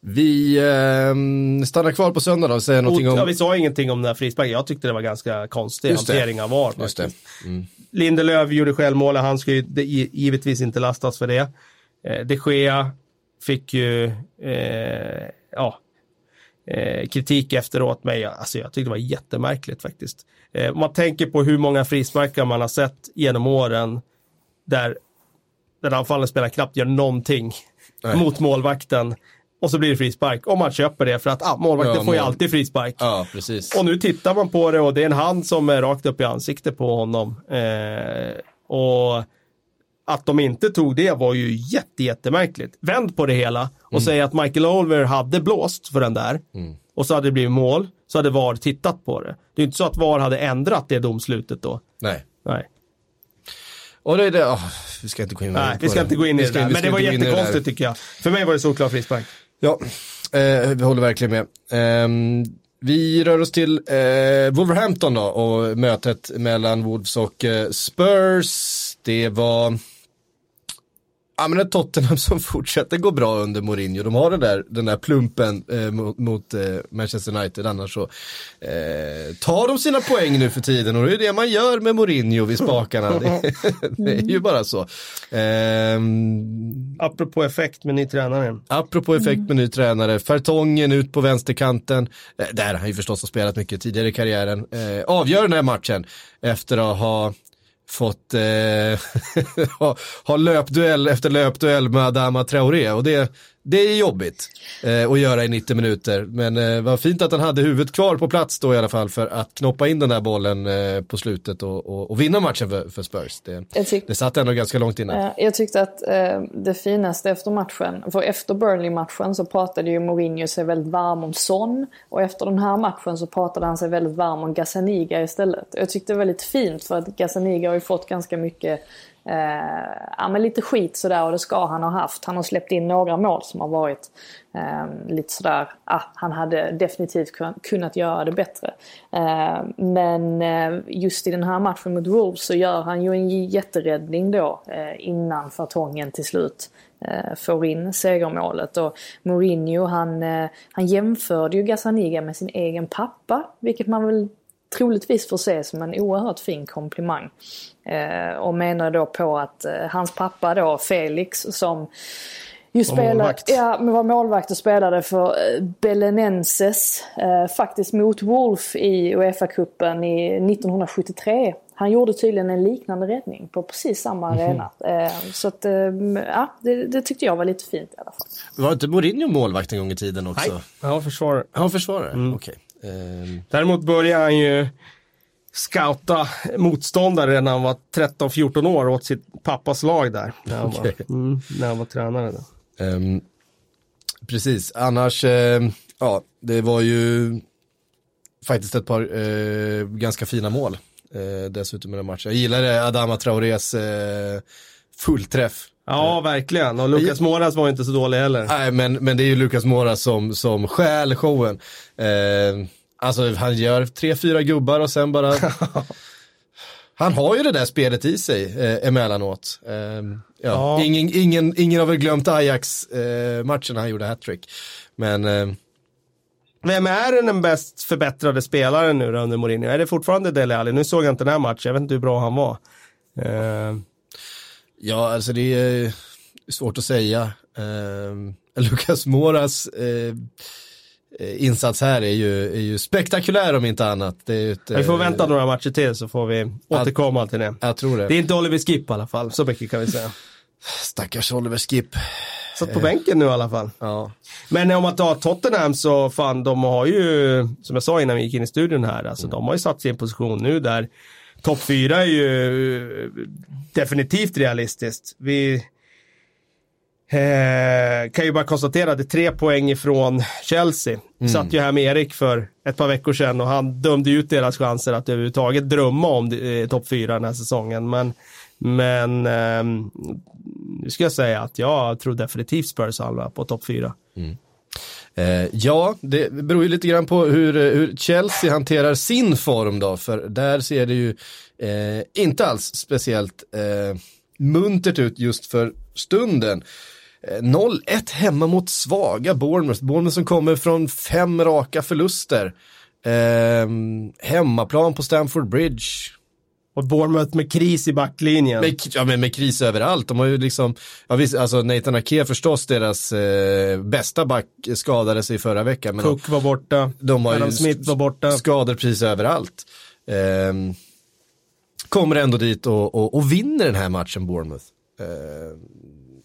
Speaker 1: Vi eh, stannar kvar på söndag då och säger någonting om...
Speaker 3: Ja, vi sa ingenting om den här frisparken. Jag tyckte det var ganska konstig Just hantering av VAR.
Speaker 1: Just det. Mm.
Speaker 3: Lindelöf gjorde självmålet, han ska ju givetvis inte lastas för det. Eh, de Gea fick ju, eh, ja, eh, kritik efteråt, men jag, alltså jag tyckte det var jättemärkligt faktiskt. Eh, man tänker på hur många frisparkar man har sett genom åren där, där anfallen spelar knappt gör någonting Nej. mot målvakten. Och så blir det frispark. Och man köper det för att ah, målvakten ja, får ju alltid frispark.
Speaker 1: Ja, precis.
Speaker 3: Och nu tittar man på det och det är en hand som är rakt upp i ansiktet på honom. Eh, och att de inte tog det var ju jätte, jättemärkligt. Vänd på det hela och mm. säg att Michael Oliver hade blåst för den där mm. och så hade det blivit mål, så hade VAR tittat på det. Det är inte så att VAR hade ändrat det domslutet då.
Speaker 1: Nej.
Speaker 3: Nej.
Speaker 1: Och det är det, oh, vi ska inte gå in
Speaker 3: Nej, vi ska inte gå in i det där, men det var jättekonstigt tycker jag. För mig var det solklar frispark.
Speaker 1: Ja, eh, vi håller verkligen med. Eh, vi rör oss till eh, Wolverhampton då och mötet mellan Wolves och eh, Spurs. Det var Ja men ett Tottenham som fortsätter gå bra under Mourinho. De har den där, den där plumpen eh, mot, mot eh, Manchester United. Annars så eh, tar de sina poäng nu för tiden och det är det man gör med Mourinho vid spakarna. det, det, är ju bara så. Eh,
Speaker 3: apropå effekt med ny tränare.
Speaker 1: Apropå effekt med ny tränare. Fertongen ut på vänsterkanten. Eh, där han ju förstås har spelat mycket tidigare i karriären. Eh, avgör den här matchen efter att ha fått eh, ha, ha löpduell efter löpduell med Adama Traoré. Och det, det är jobbigt eh, att göra i 90 minuter. Men eh, vad fint att han hade huvudet kvar på plats då i alla fall för att knoppa in den där bollen eh, på slutet och, och, och, vinna matchen för, för Spurs. Det, det satt ändå ganska långt innan.
Speaker 2: Jag tyckte att eh, det finaste efter matchen, för efter Burnley-matchen så pratade ju Mourinho sig väldigt varm om Son och efter den här matchen så pratade han sig väldigt varm om Gazzaniga istället. Jag tyckte det var lite fint för att Gazzaniga har ju fått ganska mycket Eh, ja, men lite skit sådär och det ska han ha haft. Han har släppt in några mål som har varit eh, lite sådär, ah, han hade definitivt kunnat göra det bättre. Ehm, eh, men just i den här matchen mot Wolves så gör han ju en jätteräddning då eh, innan fartongen till slut eh, får in segermålet. Och Mourinho han, eh, han jämförde ju Gazzaniga med sin egen pappa, vilket man väl troligtvis får se som en oerhört fin komplimang. Eh, och menar då på att eh, hans pappa då, Felix, som ju spelade, målvakt. Ja, men var målvakt och spelade för eh, Belenenses, eh, faktiskt mot Wolf i Uefa-cupen 1973. Han gjorde tydligen en liknande räddning på precis samma mm -hmm. arena. Eh, så att, eh, ja, det, det, tyckte jag var lite fint i alla fall.
Speaker 1: Var inte Mourinho målvakt en gång i tiden också?
Speaker 3: Nej, han var försvarare.
Speaker 1: Han var försvarare, mm. okej. Okay.
Speaker 3: Um... Däremot började han ju scouta motståndare när han var 13-14 år åt sitt pappas lag där. När han,
Speaker 1: Okej.
Speaker 3: var, mm, när han var tränare.
Speaker 1: Ehm, precis, annars, eh, ja, det var ju faktiskt ett par eh, ganska fina mål eh, dessutom i den matchen. Jag gillade Adama Traorés eh, fullträff.
Speaker 3: Ja, verkligen. Och Lucas Moras var inte så dålig heller.
Speaker 1: Nej, men, men det är ju Lukas Mora som, som stjäl showen. Eh, alltså han gör tre, fyra gubbar och sen bara... han har ju det där spelet i sig eh, emellanåt. Eh, ja.
Speaker 3: Ja.
Speaker 1: Ingen, ingen, ingen har väl glömt Ajax-matchen när han gjorde hattrick. Men eh,
Speaker 3: Vem är den bäst förbättrade spelaren nu då under Mourinho? Är det fortfarande Dele Alli? Nu såg jag inte den här matchen, jag vet inte hur bra han var. Eh,
Speaker 1: ja, alltså det är svårt att säga. Eh, Lukas Moras eh, eh, insats här är ju, är ju spektakulär om inte annat. Ett,
Speaker 3: vi får
Speaker 1: eh,
Speaker 3: vänta några matcher till så får vi återkomma till det.
Speaker 1: Jag tror det.
Speaker 3: Det är inte Oliver Skip i alla fall, så mycket kan vi säga.
Speaker 1: Stackars Oliver Skip.
Speaker 3: Satt på bänken nu i alla fall.
Speaker 1: Ja.
Speaker 3: Men om man tar Tottenham så fan, de har ju, som jag sa innan vi gick in i studion här, alltså de har ju satt sig i en position nu där topp fyra är ju eh, definitivt realistiskt. Vi eh, kan ju bara konstatera att det är tre poäng ifrån Chelsea. Satt ju här med Erik för ett par veckor sedan och han dömde ut deras chanser att överhuvudtaget drömma om eh, topp fyra den här säsongen. Men, men eh, nu ska jag säga att jag tror definitivt Spurs hamnar på topp fyra. Mm.
Speaker 1: Eh, ja, det beror ju lite grann på hur, eh, hur Chelsea hanterar sin form då, för där ser det ju eh, inte alls speciellt eh, muntert ut just för stunden. Eh, 0-1 hemma mot svaga Bournemouth, Bournemouth som kommer från fem raka förluster. Eh, hemmaplan på Stamford Bridge,
Speaker 3: och Bournemouth med kris i backlinjen.
Speaker 1: med, ja, men med kris överallt. De har ju liksom, ja, visst, alltså Nathan Ake förstås deras eh, bästa back skadade sig förra veckan. Men
Speaker 3: Cook var borta.
Speaker 1: de har ju
Speaker 3: Adam Smith var borta.
Speaker 1: skador precis överallt. Ehm, kommer ändå dit och, och, och vinner den här matchen Bournemouth. Ehm,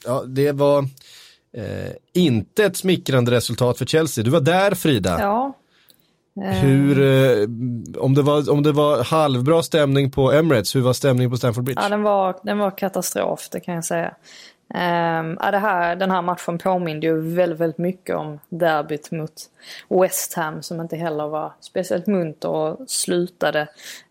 Speaker 1: ja, det var eh, inte ett smickrande resultat för Chelsea. Du var där Frida.
Speaker 2: Ja.
Speaker 1: Hur, eh, om, det var, om det var halvbra stämning på Emirates, hur var stämningen på Stamford Bridge?
Speaker 2: Ja, den var, den var katastrof, det kan jag säga. Um, ja, det här, den här matchen påminde ju väldigt, väldigt mycket om derbyt mot West Ham som inte heller var speciellt munter och slutade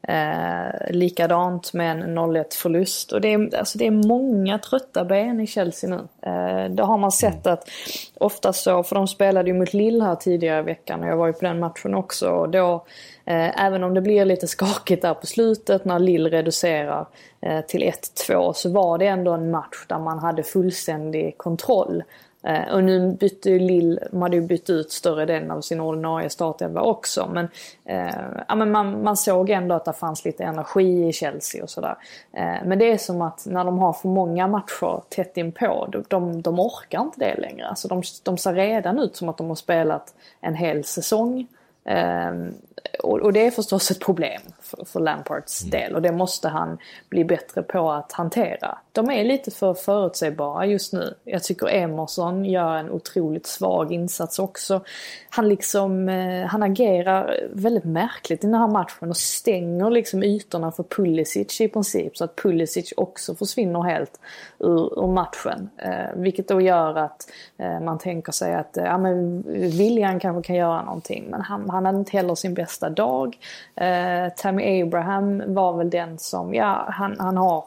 Speaker 2: eh, likadant med en 0-1 förlust. Och det är, alltså det är många trötta ben i Chelsea nu. Eh, det har man sett att ofta så, för de spelade ju mot Lille här tidigare i veckan och jag var ju på den matchen också. Och då Eh, även om det blir lite skakigt där på slutet när Lill reducerar eh, till 1-2 så var det ändå en match där man hade fullständig kontroll. Eh, och nu bytte ju Lill, de hade ju bytt ut större delen av sin ordinarie startelva också. Men, eh, ja, men man, man såg ändå att det fanns lite energi i Chelsea och sådär. Eh, men det är som att när de har för många matcher tätt inpå, de, de, de orkar inte det längre. Alltså de, de ser redan ut som att de har spelat en hel säsong. Um, och, och, det är förstås ett problem för, för Lampards del och det måste han bli bättre på att hantera. De är lite för förutsägbara just nu. Jag tycker Emerson gör en otroligt svag insats också. Han liksom, eh, han agerar väldigt märkligt i den här matchen och stänger liksom ytorna för Pulisic i princip så att Pulisic också försvinner helt ur, ur matchen. Eh, vilket då gör att eh, man tänker sig att eh, ja, men William kanske kan göra någonting men han, han hade inte heller sin bästa dag. Eh, Tammy Abraham var väl den som, ja han, han har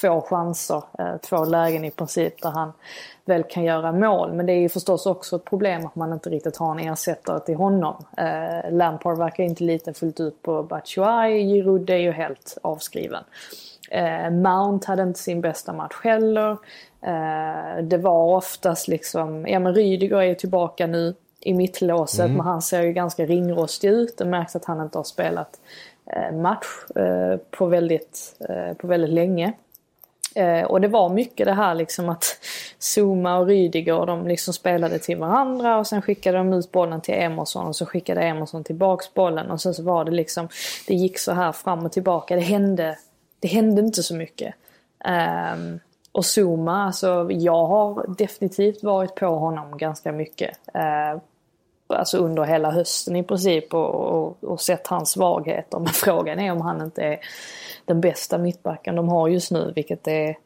Speaker 2: två chanser, eh, två lägen i princip där han väl kan göra mål. Men det är ju förstås också ett problem att man inte riktigt har en ersättare till honom. Eh, Lampard verkar inte lita fullt ut på Batshuayi, Giroud är ju helt avskriven. Eh, Mount hade inte sin bästa match heller. Eh, det var oftast liksom, ja men Rydiger är tillbaka nu i mittlåset mm. men han ser ju ganska ringrostig ut. Det märks att han inte har spelat eh, match eh, på, väldigt, eh, på väldigt länge. Eh, och det var mycket det här liksom att Zuma och Rydiger de liksom spelade till varandra och sen skickade de ut bollen till Emerson och så skickade Emerson tillbaks bollen och sen så var det liksom, det gick så här fram och tillbaka. Det hände, det hände inte så mycket. Um, och Zuma, alltså jag har definitivt varit på honom ganska mycket. Uh, alltså under hela hösten i princip och, och, och sett hans svagheter. Men frågan är om han inte är den bästa mittbacken de har just nu, vilket är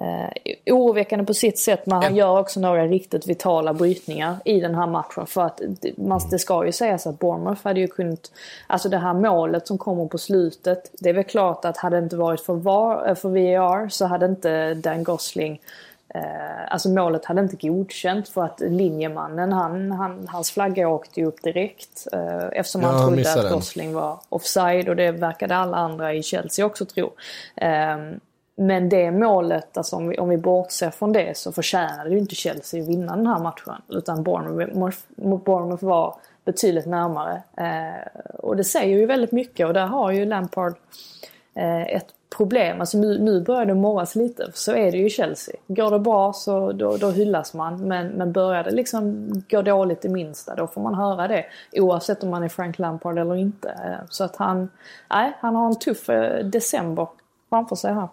Speaker 2: eh, oroväckande på sitt sätt. Men han gör också några riktigt vitala brytningar i den här matchen. För att man, det ska ju sägas att Bournemouth hade ju kunnat... Alltså det här målet som kommer på slutet. Det är väl klart att hade det inte varit för, VAR, för VAR så hade inte Dan Gosling Eh, alltså målet hade inte godkänt för att linjemannen, han, han, hans flagga åkte ju upp direkt. Eh, eftersom ja, han trodde att Gosling var offside och det verkade alla andra i Chelsea också tro. Eh, men det målet, alltså om vi, om vi bortser från det så förtjänade ju inte Chelsea att vinna den här matchen. Utan Bournemouth, Bournemouth var betydligt närmare. Eh, och det säger ju väldigt mycket och där har ju Lampard eh, ett problem. Alltså nu, nu börjar det morras lite, så är det ju i Chelsea. Går det bra så då, då hyllas man, men, men börjar det liksom gå dåligt det minsta, då får man höra det. Oavsett om man är Frank Lampard eller inte. Eh, så att han, nej, han har en tuff eh, december framför sig här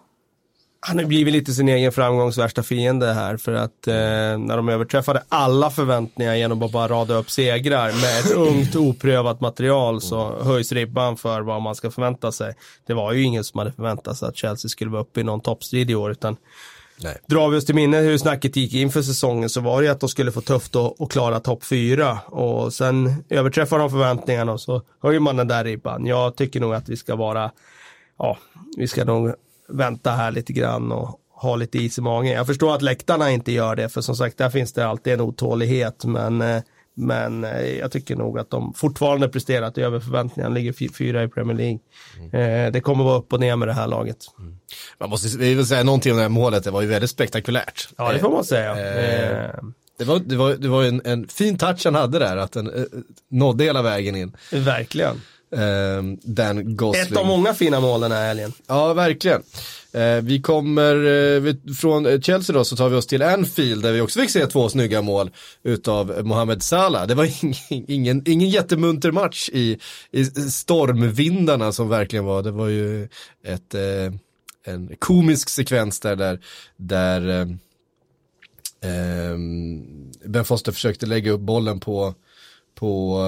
Speaker 3: han har blivit lite sin egen framgångs värsta fiende här för att eh, när de överträffade alla förväntningar genom att bara rada upp segrar med ett ungt oprövat material så höjs ribban för vad man ska förvänta sig. Det var ju ingen som hade förväntat sig att Chelsea skulle vara uppe i någon toppstrid i år utan Nej. Drar vi oss till minne hur snacket gick inför säsongen så var det att de skulle få tufft att, att klara topp fyra och sen överträffar de förväntningarna och så höjer man den där ribban. Jag tycker nog att vi ska vara, ja, vi ska nog vänta här lite grann och ha lite is i magen. Jag förstår att läktarna inte gör det, för som sagt, där finns det alltid en otålighet, men eh, men eh, jag tycker nog att de fortfarande presterat över förväntningarna, ligger fyra i Premier League. Mm. Det kommer vara upp och ner med det här laget. Mm.
Speaker 1: Man måste vi vill säga någonting om det här målet, det var ju väldigt spektakulärt.
Speaker 3: Ja, det får man säga.
Speaker 1: Eh, det var, det var, det var en, en fin touch han hade där, att den eh, nådde hela vägen in.
Speaker 3: Verkligen.
Speaker 1: Eh, Dan Gosling.
Speaker 3: Ett av många fina mål den här helgen.
Speaker 1: Ja, verkligen. Eh, vi kommer eh, från Chelsea då så tar vi oss till Anfield där vi också fick se två snygga mål utav Mohamed Salah. Det var ingen, ingen, ingen jättemunter match i, i stormvindarna som verkligen var. Det var ju ett, eh, en komisk sekvens där, där, där eh, eh, Ben Foster försökte lägga upp bollen på på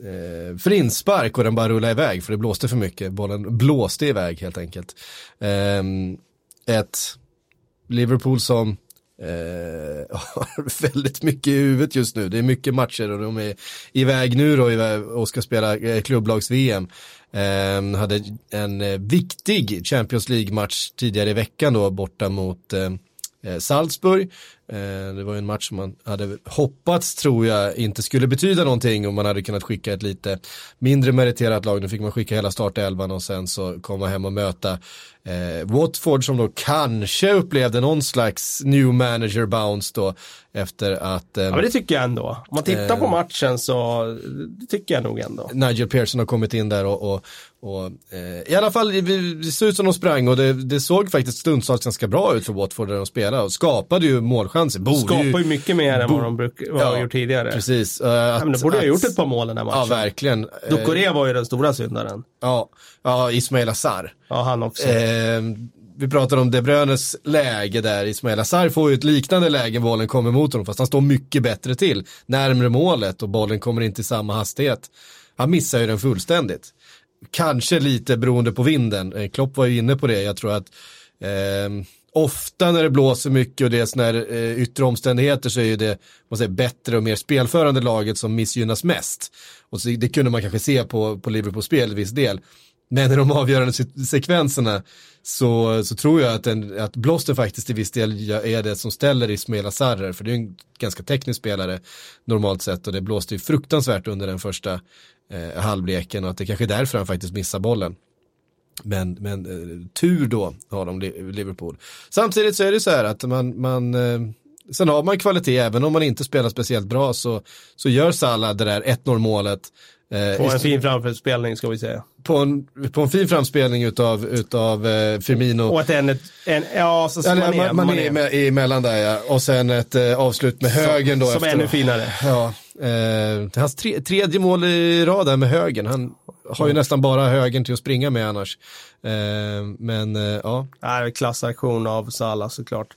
Speaker 1: eh, för inspark och den bara rullade iväg för det blåste för mycket. Bollen blåste iväg helt enkelt. Eh, ett Liverpool som eh, har väldigt mycket i huvudet just nu. Det är mycket matcher och de är iväg nu då och ska spela klubblags-VM. Eh, ehm, hade en eh, viktig Champions League-match tidigare i veckan då borta mot eh, eh Salzburg. Eh, det var en match som man hade hoppats, tror jag, inte skulle betyda någonting om man hade kunnat skicka ett lite mindre meriterat lag. Nu fick man skicka hela startelvan och sen så komma hem och möta eh, Watford som då kanske upplevde någon slags new manager bounce då efter att... Eh,
Speaker 3: ja men det tycker jag ändå. Om man tittar eh, på matchen så det tycker jag nog ändå.
Speaker 1: Nigel Pearson har kommit in där och, och, och eh, i alla fall det såg ut som de sprang och det, det såg faktiskt stundtals ganska bra ut för Watford där de spelade och skapade ju målchanser.
Speaker 3: Borde Skapar ju mycket mer än vad de bruk, vad ja, gjort tidigare.
Speaker 1: Precis.
Speaker 3: Uh, att, ja, de borde att, ha gjort ett par mål den här matchen.
Speaker 1: Ja, verkligen.
Speaker 3: Ducoré var ju den stora syndaren.
Speaker 1: Ja, ja Ismail Azar.
Speaker 3: Ja, han också.
Speaker 1: Eh, vi pratade om De Bruynes läge där, Ismail Azar får ju ett liknande läge bollen kommer mot honom, fast han står mycket bättre till, närmre målet och bollen kommer inte i samma hastighet. Han missar ju den fullständigt. Kanske lite beroende på vinden, eh, Klopp var ju inne på det, jag tror att eh, ofta när det blåser mycket och det är sådana här eh, yttre omständigheter så är det man säger, bättre och mer spelförande laget som missgynnas mest. Och så, det kunde man kanske se på, på Liverpools spel i viss del. Men i de avgörande sekvenserna så, så tror jag att, en, att Bloster faktiskt i viss del är det som ställer Ismail Azarer. för det är en ganska teknisk spelare normalt sett och det blåste ju fruktansvärt under den första eh, halvleken och att det kanske är därför han faktiskt missar bollen. Men, men eh, tur då har de Liverpool. Samtidigt så är det så här att man, man eh, sen har man kvalitet även om man inte spelar speciellt bra så, så gör Salah det där 1-0 målet
Speaker 3: på en fin framspelning ska vi säga.
Speaker 1: På en, på en fin framspelning utav, utav eh, Firmino.
Speaker 3: Och ett en, en, ja, så
Speaker 1: Eller, man, man, man är med, emellan där ja. Och sen ett eh, avslut med högen då.
Speaker 3: Som är ännu finare.
Speaker 1: Ja. Eh, hans tre, tredje mål i rad där med högen. Han har ju mm. nästan bara högen till att springa med annars. Eh, men eh, ja.
Speaker 3: klassaktion av Salah såklart.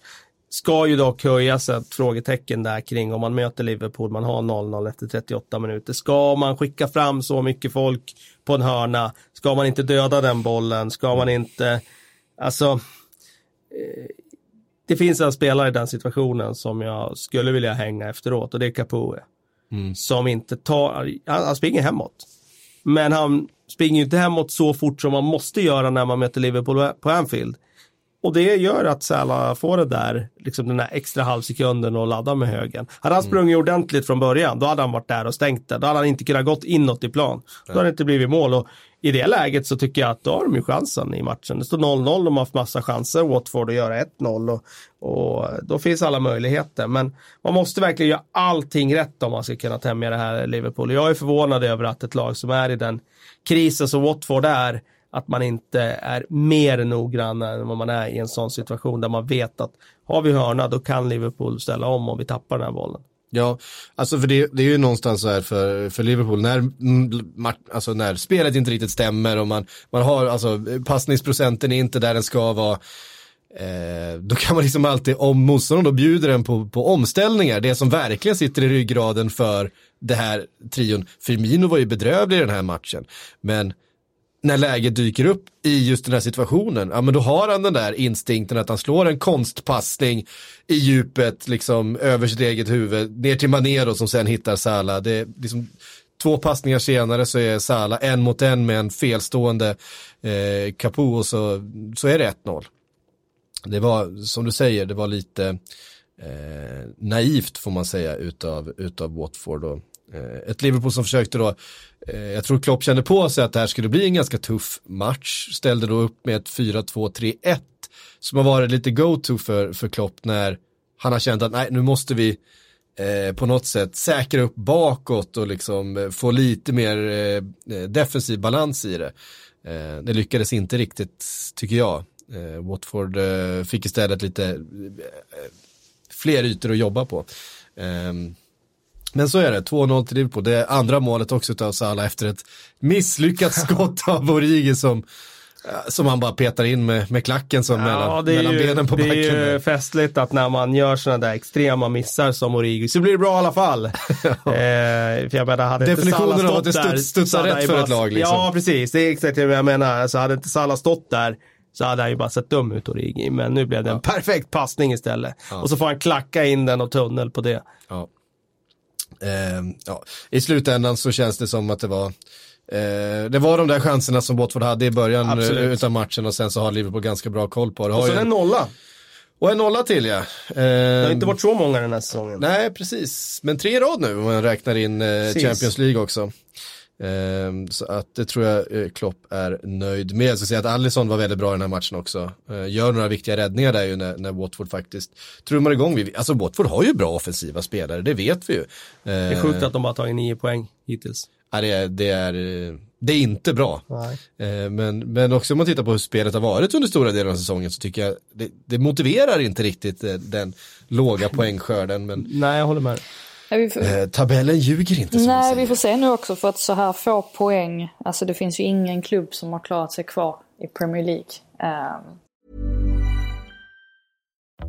Speaker 3: Ska ju dock höjas ett frågetecken där kring om man möter Liverpool, man har 0-0 efter 38 minuter. Ska man skicka fram så mycket folk på en hörna? Ska man inte döda den bollen? Ska man inte, alltså, eh, det finns en spelare i den situationen som jag skulle vilja hänga efteråt och det är Capoe. Mm. Som inte tar, han, han springer hemåt. Men han springer inte hemåt så fort som man måste göra när man möter Liverpool på Anfield. Och det gör att Säla får det där, liksom den där extra halvsekunden och ladda med högen. Hade han sprungit mm. ordentligt från början, då hade han varit där och stängt det. Då hade han inte kunnat gått inåt i plan. Då hade det inte blivit mål. Och i det läget så tycker jag att då har de ju chansen i matchen. Det står 0-0, de har haft massa chanser, Watford, att göra 1-0 och, och, då finns alla möjligheter. Men man måste verkligen göra allting rätt om man ska kunna tämja det här Liverpool. Jag är förvånad över att ett lag som är i den krisen som Watford är, att man inte är mer noggrann än vad man är i en sån situation där man vet att har vi hörna då kan Liverpool ställa om om vi tappar den här bollen.
Speaker 1: Ja, alltså för det, det är ju någonstans så här för, för Liverpool när, mm, alltså när spelet inte riktigt stämmer och man, man har, alltså passningsprocenten är inte där den ska vara. Eh, då kan man liksom alltid, om motståndaren då bjuder en på, på omställningar, det som verkligen sitter i ryggraden för det här trion. Firmino var ju bedrövlig i den här matchen, men när läget dyker upp i just den här situationen, ja men då har han den där instinkten att han slår en konstpassning i djupet, liksom över sitt eget huvud, ner till Manero som sen hittar Sala. Det är liksom, två passningar senare så är Sala en mot en med en felstående eh, Capo och så, så är det 1-0. Det var, som du säger, det var lite eh, naivt får man säga utav, utav Watford. Och, eh, ett Liverpool som försökte då Eh, jag tror Klopp kände på sig att det här skulle bli en ganska tuff match. Ställde då upp med ett 4-2-3-1 som har varit lite go-to för, för Klopp när han har känt att nej, nu måste vi eh, på något sätt säkra upp bakåt och liksom eh, få lite mer eh, eh, defensiv balans i det. Eh, det lyckades inte riktigt, tycker jag. Eh, Watford eh, fick istället lite fler ytor att jobba på. Um, men så är det, 2-0 till Liverpool. Det är andra målet också av Salah efter ett misslyckat skott av Origi som som han bara petar in med, med klacken som ja, mellan, mellan ju, benen på backen.
Speaker 3: Det är ju festligt att när man gör sådana där extrema missar som Origi så blir det bra i alla fall. eh, för jag menar, hade
Speaker 1: Definitionen av att det studs, studsar rätt för ett lag. Liksom.
Speaker 3: Ja, precis. Det är exakt det jag menar. Alltså, hade inte Salah stått där så hade han ju bara sett dum ut Origi. Men nu blev det en ja. perfekt passning istället. Och så får han klacka in den och tunnel på det.
Speaker 1: Ja. Eh, ja, I slutändan så känns det som att det var eh, det var de där chanserna som Watford hade i början eh, Absolut. av matchen och sen så har Liverpool ganska bra koll på det.
Speaker 3: Och sen en nolla.
Speaker 1: Och en nolla till ja.
Speaker 3: Det har inte varit så många den här säsongen.
Speaker 1: Nej, precis. Men tre i rad nu om man räknar in eh, Champions League också. Ehm, så att det tror jag eh, Klopp är nöjd med. Jag ska säga att Allison var väldigt bra i den här matchen också. Eh, gör några viktiga räddningar där ju när, när Watford faktiskt trummar igång. Alltså Watford har ju bra offensiva spelare, det vet vi ju.
Speaker 3: Det är sjukt att de bara tagit nio poäng hittills.
Speaker 1: Ja, det, är, det, är, det är inte bra. Nej. Men, men också om man tittar på hur spelet har varit under stora delar av säsongen så tycker jag det, det motiverar inte riktigt den låga poängskörden. Men...
Speaker 3: Nej, jag håller med.
Speaker 1: Får... Eh, tabellen ljuger inte som
Speaker 2: Nej, vi får se nu också för att så här få poäng, alltså det finns ju ingen klubb som har klarat sig kvar i Premier League. Um...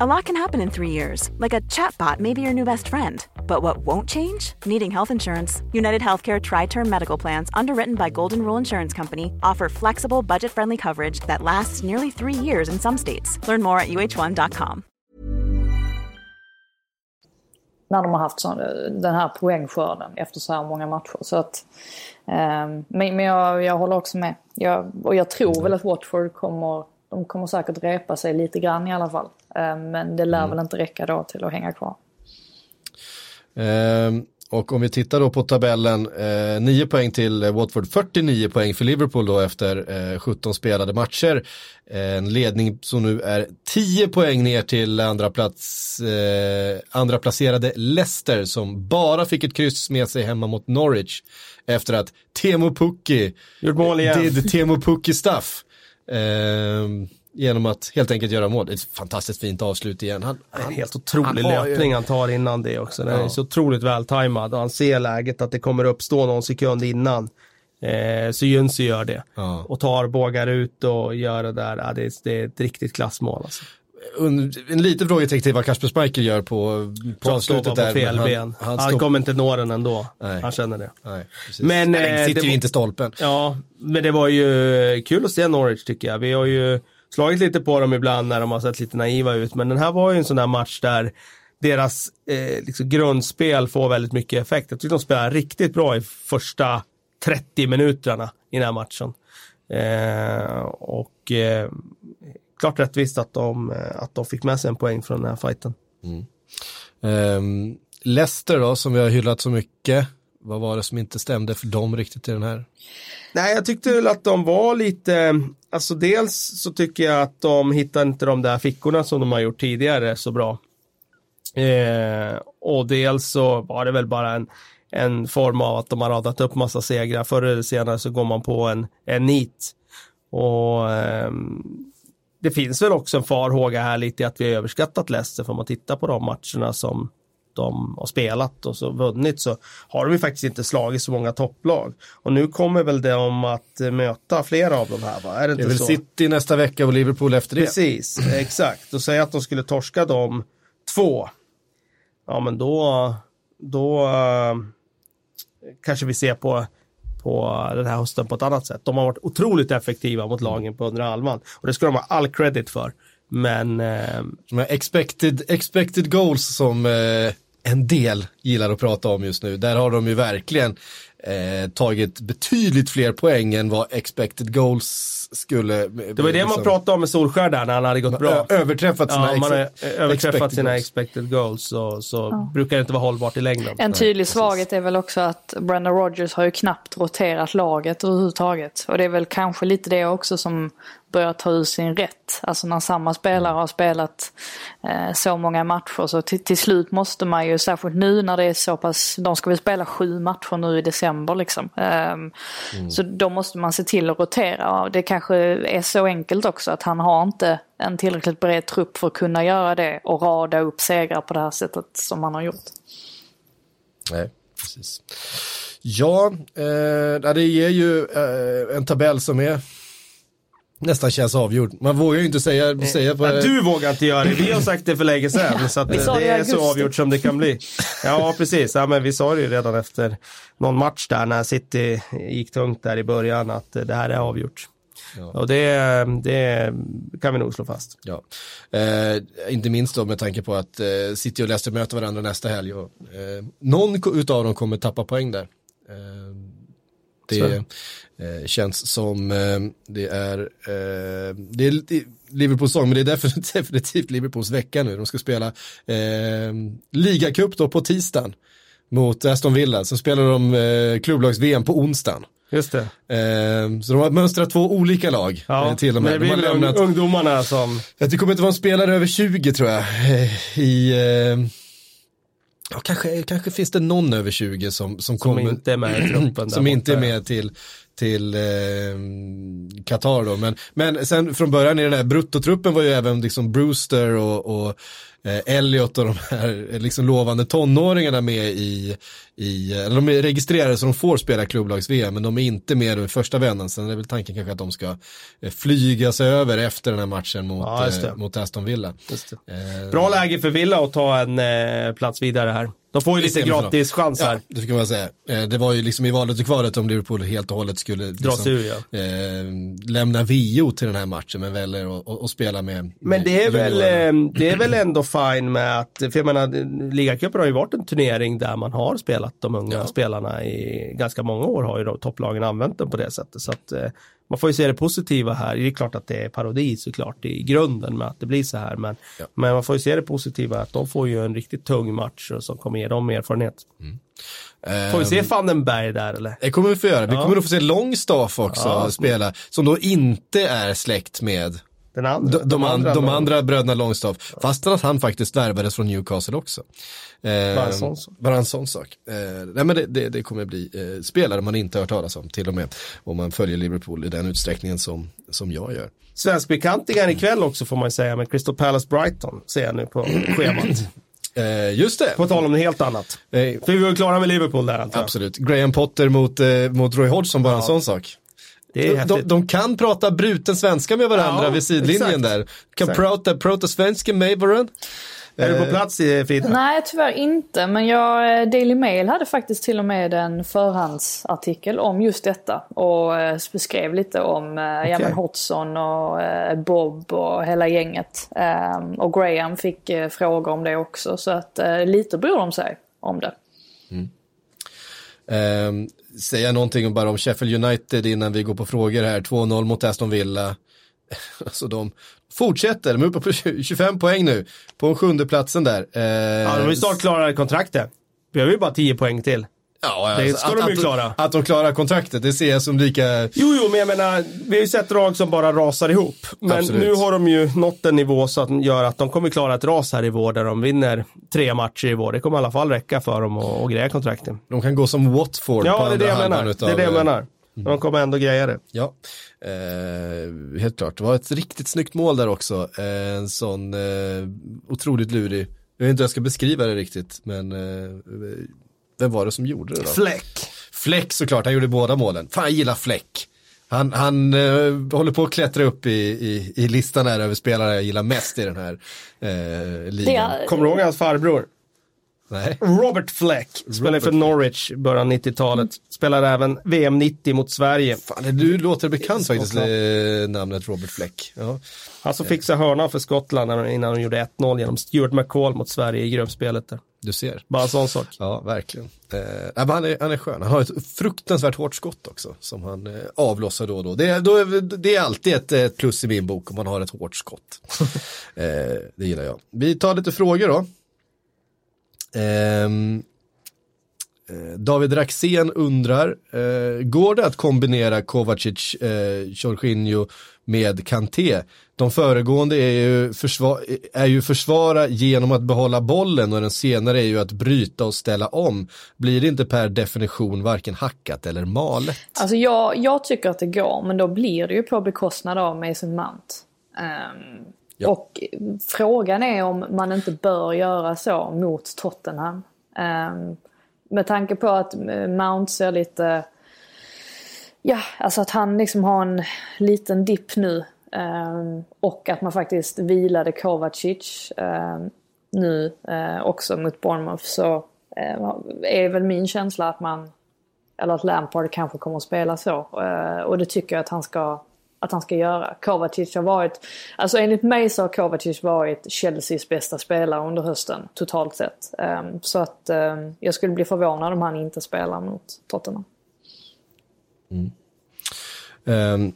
Speaker 4: A lot can happen in three years, like a chatbot may be your new best friend. But what won't change? Needing health insurance. United Healthcare Tri Term Medical Plans, underwritten by Golden Rule Insurance Company, offer flexible, budget friendly coverage that lasts nearly three years in some states. Learn more at uh1.com.
Speaker 2: när de har haft så, den här poängskörden efter så här många matcher. Så att, eh, men men jag, jag håller också med. Jag, och jag tror väl att Watford kommer, de kommer säkert repa sig lite grann i alla fall. Eh, men det lär mm. väl inte räcka då till att hänga kvar.
Speaker 1: Um, och om vi tittar då på tabellen, eh, 9 poäng till Watford, 49 poäng för Liverpool då efter eh, 17 spelade matcher. En ledning som nu är 10 poäng ner till andra, plats, eh, andra placerade Leicester som bara fick ett kryss med sig hemma mot Norwich efter att Temo Pukki did Temo Pukki stuff. Eh, genom att helt enkelt göra mål. Ett fantastiskt fint avslut igen. Han,
Speaker 3: han, en helt otrolig han löpning ju... han tar innan det också. Den ja. är så otroligt vältajmad och han ser läget att det kommer uppstå någon sekund innan. Eh, så Jünsi gör det. Ja. Och tar, bågar ut och gör det där. Ja, det, är, det är ett riktigt klassmål. Alltså.
Speaker 1: en, en liten frågetecken till vad Kasper Schmeichel gör på, på avslutet där.
Speaker 3: på fel
Speaker 1: han,
Speaker 3: ben. Han,
Speaker 1: han,
Speaker 3: kommer inte nå den ändå.
Speaker 1: Nej.
Speaker 3: Han känner det.
Speaker 1: Nej, precis.
Speaker 3: Men,
Speaker 1: Men,
Speaker 3: eh,
Speaker 1: sitter
Speaker 3: det
Speaker 1: ju inte stolpen.
Speaker 3: Ja, men det var ju kul att se Norwich tycker jag. Vi har ju slagit lite på dem ibland när de har sett lite naiva ut, men den här var ju en sån där match där deras eh, liksom grundspel får väldigt mycket effekt. Jag tycker de spelar riktigt bra i första 30 minuterna i den här matchen. Eh, och eh, klart rättvist att de, eh, att de fick med sig en poäng från den här fighten.
Speaker 1: Um, Leicester då, som vi har hyllat så mycket. Vad var det som inte stämde för dem riktigt i den här?
Speaker 3: Nej, jag tyckte väl att de var lite, alltså dels så tycker jag att de hittar inte de där fickorna som de har gjort tidigare så bra. Eh, och dels så var det väl bara en, en form av att de har radat upp massa segrar. Förr eller senare så går man på en, en nit. Och eh, det finns väl också en farhåga här lite i att vi har överskattat Leicester. För om man tittar på de matcherna som de har spelat och så vunnit så har de ju faktiskt inte slagit så många topplag. Och nu kommer väl det om att eh, möta flera av de här va? Är det
Speaker 1: Det är väl
Speaker 3: så?
Speaker 1: City nästa vecka och Liverpool efter det.
Speaker 3: Precis, exakt. Och säga att de skulle torska de två. Ja men då, då eh, kanske vi ser på, på den här hösten på ett annat sätt. De har varit otroligt effektiva mot lagen på undre halvan. Och det ska de ha all credit för. Men eh,
Speaker 1: expected, expected goals som eh, en del gillar att prata om just nu. Där har de ju verkligen eh, tagit betydligt fler poäng än vad expected goals skulle.
Speaker 3: det var ju det man pratade om med Solskär där när han hade gått bra.
Speaker 1: Överträffat sina
Speaker 3: Ja, man har överträffat
Speaker 1: expected
Speaker 3: sina
Speaker 1: goals.
Speaker 3: expected goals så, så brukar det inte vara hållbart i längden.
Speaker 2: En tydlig svaghet är väl också att Brendan Rodgers har ju knappt roterat laget överhuvudtaget. Och det är väl kanske lite det också som börjar ta ur sin rätt. Alltså när samma spelare har spelat eh, så många matcher så till, till slut måste man ju, särskilt nu när det är så pass, de ska väl spela sju matcher nu i december liksom. Ehm, Så då måste man se till att rotera. Det kanske är så enkelt också att han har inte en tillräckligt bred trupp för att kunna göra det och rada upp segrar på det här sättet som han har gjort.
Speaker 1: Nej, precis. Ja, eh, det ger ju eh, en tabell som är nästan känns avgjord. Man vågar ju inte säga, säga på...
Speaker 3: Du vågar inte göra det, vi har sagt det för länge sedan. Så det, är
Speaker 2: augusti.
Speaker 3: så avgjort som det kan bli. Ja, precis. Ja, men vi sa det ju redan efter någon match där när City gick tungt där i början att eh, det här är avgjort.
Speaker 1: Ja.
Speaker 3: Och det, det kan vi nog slå fast.
Speaker 1: Ja. Eh, inte minst då med tanke på att eh, City och Leicester möter varandra nästa helg. Och, eh, någon utav dem kommer tappa poäng där. Eh, det
Speaker 3: Så.
Speaker 1: Eh, känns som eh, det är, eh, det är Liverpools säsong, men det är definitivt, definitivt Liverpools vecka nu. De ska spela eh, ligacup då på tisdagen mot Aston Villa. Sen spelar de eh, klubblags-VM på onsdagen.
Speaker 3: Just det.
Speaker 1: Eh, så de har mönstrat två olika lag
Speaker 3: Ja,
Speaker 1: eh, till och med.
Speaker 3: det
Speaker 1: De har lämnat,
Speaker 3: ungdomarna som...
Speaker 1: det kommer inte vara en spelare över 20 tror jag. I, ja, kanske, kanske finns det någon över 20 som, som,
Speaker 3: Som
Speaker 1: kommer,
Speaker 3: inte är med i truppen
Speaker 1: som inte är med till, till eh, Qatar då. Men, men sen från början i den här bruttotruppen var ju även liksom Brewster och, och eh, Elliot och de här eh, liksom lovande tonåringarna med i, i eller de är registrerade så de får spela klubblags-VM men de är inte med i första vändan. Sen är väl tanken kanske att de ska eh, flyga sig över efter den här matchen mot,
Speaker 3: Ja, det.
Speaker 1: eh, mot Aston Villa.
Speaker 3: Det.
Speaker 1: Eh,
Speaker 3: Bra läge för Villa att ta en eh, plats vidare här. De får ju lite gratis här.
Speaker 1: Ja, det kan man säga. Eh, Det var ju liksom i valet och kvalet om Liverpool helt och hållet skulle liksom,
Speaker 3: ur ja.
Speaker 1: eh, lämna VO till den här matchen men väljer att- spela med
Speaker 3: Men det är, väl, eh, det är väl ändå fine med att, för jag menar, ligacupen har ju varit en turnering där man har spelat de unga
Speaker 1: Ja.
Speaker 3: spelarna i ganska många år har ju då topplagen använt den på det sättet. Så att eh, man får ju se det positiva här. Det är klart att det är parodi såklart i grunden med att det blir så här. Men,
Speaker 1: Ja.
Speaker 3: men man får ju se det positiva att de får ju en riktigt tung match som kommer ge dem erfarenhet. Får vi se
Speaker 1: Ehm,
Speaker 3: Vandenberg där eller?
Speaker 1: Det kommer vi få göra. Vi
Speaker 3: Ja.
Speaker 1: kommer nog få se Longstaff också
Speaker 3: Ja.
Speaker 1: spela, som då inte är släkt med
Speaker 3: Den andra,
Speaker 1: de, de, andra, de andra bröderna Longstaff. Fast att han faktiskt värvades från Newcastle också. Eh,
Speaker 3: Bara en sån sak.
Speaker 1: En. Eh, nej men det, det, det kommer bli eh, spelare man inte hört talas om till och med. Om man följer Liverpool i den utsträckningen som, som jag gör.
Speaker 3: Svenskbekantingar ikväll också får man säga med Crystal Palace Brighton ser jag nu på schemat.
Speaker 1: Eh, just det.
Speaker 3: På tal om något helt annat.
Speaker 1: Eh,
Speaker 3: För vi var klara med Liverpool där antar jag.
Speaker 1: absolut. Graham Potter mot, eh, mot Roy Hodgson, bara en
Speaker 3: Ja.
Speaker 1: sån sak. De,
Speaker 3: häftigt.
Speaker 1: de kan prata bruten svenska med varandra
Speaker 3: Ja,
Speaker 1: vid sidlinjen
Speaker 3: exakt.
Speaker 1: där. Kan
Speaker 3: Exakt.
Speaker 1: prata, prata svenska med varandra.
Speaker 3: Är du på
Speaker 1: Eh,
Speaker 3: plats i Frida?
Speaker 2: Nej, tyvärr inte. Men jag, eh, Daily Mail hade faktiskt till och med en förhandsartikel om just detta. Och eh, beskrev lite om eh, ja, men Hodgson och eh, Bob och hela gänget. Ehm, och Graham fick eh, frågor om det också. Så att eh, lite bryr de sig om det.
Speaker 1: Ehm, säga någonting bara om Sheffield United innan vi går på frågor här. 2-0 mot Aston Villa. Alltså de fortsätter, de är uppe på 25 poäng nu. På sjunde platsen där. Ehm,
Speaker 3: Ja, de är snart klara kontraktet. Behöver ju bara 10 poäng till.
Speaker 1: ja,
Speaker 3: det
Speaker 1: alltså,
Speaker 3: ska
Speaker 1: att,
Speaker 3: de ju
Speaker 1: att,
Speaker 3: klara.
Speaker 1: Att de klarar kontraktet, det ser jag som lika...
Speaker 3: Jo, jo, men jag menar, vi har ju sett lag som bara rasar ihop. Men
Speaker 1: Absolut.
Speaker 3: nu har de ju nått en nivå så att de gör att de kommer klara ett ras här i vår där de vinner tre matcher i vår. Det kommer i alla fall räcka för dem att att greja kontrakten.
Speaker 1: De kan gå som Watford på
Speaker 3: Ja, det är
Speaker 1: andra
Speaker 3: det jag menar.
Speaker 1: utav,
Speaker 3: Det är det jag
Speaker 1: eh,
Speaker 3: menar. De kommer ändå greja det.
Speaker 1: Ja, eh, helt klart. Det var ett riktigt snyggt mål där också. Eh, en sån eh, otroligt lurig. Jag vet inte hur jag ska beskriva det riktigt, men eh, vem var det som gjorde det då?
Speaker 3: Fläck.
Speaker 1: Fläck såklart, han gjorde båda målen. Fan, jag gillar Fläck. Han, han eh, håller på att klättra upp i, i, i listan här över spelare jag gillar mest i den här eh, ligan.
Speaker 3: Kommer du ihåg hans farbror?
Speaker 1: Nej.
Speaker 3: Robert Fleck. Spelade för Norwich i början av 90-talet. Spelade även VM 90 mot Sverige.
Speaker 1: Fan, du låter bekant faktiskt, eh, namnet Robert Fläck. Ja.
Speaker 3: Han som fixade hörnan för Skottland innan de gjorde 1-0 genom Stuart McCall mot Sverige i gruppspelet. Där.
Speaker 1: Du ser.
Speaker 3: Bara en sån sak.
Speaker 1: Ja, verkligen. Eh, han, är, han är skön. Han har ett fruktansvärt hårt skott också som han eh, avlossar då och då. Det, är- då det är alltid ett, ett plus i min bok om man har ett hårt skott. eh, det gillar jag. Vi tar lite frågor då. Ehm, eh, David Raxén undrar, eh, går det att kombinera Kovacic, eh, Jorginho med Kanté? De föregående är ju, försva- är ju försvara genom att behålla bollen och den senare är ju att bryta och ställa om. Blir det inte per definition varken hackat eller malet?
Speaker 2: Alltså jag, jag tycker att det går, men då blir det ju på bekostnad av Mason Mount. Um,
Speaker 1: Ja.
Speaker 2: Och frågan är om man inte bör göra så mot Tottenham. Ehm, med tanke på att Mount ser lite... Ja, alltså att han liksom har en liten dipp nu. Ehm, och att man faktiskt vilade Kovacic ehm, nu eh, också mot Bournemouth. Så eh, är väl min känsla att man eller att Lampard kanske kommer att spela så. Eh, och det tycker jag att han ska, att han ska göra. Kovacic har varit, alltså enligt mig så har Kovacic varit Chelseas bästa spelare under hösten totalt sett. Um, Så att um, jag skulle bli förvånad om han inte spelar mot Tottenham. Mm.
Speaker 1: Ehm,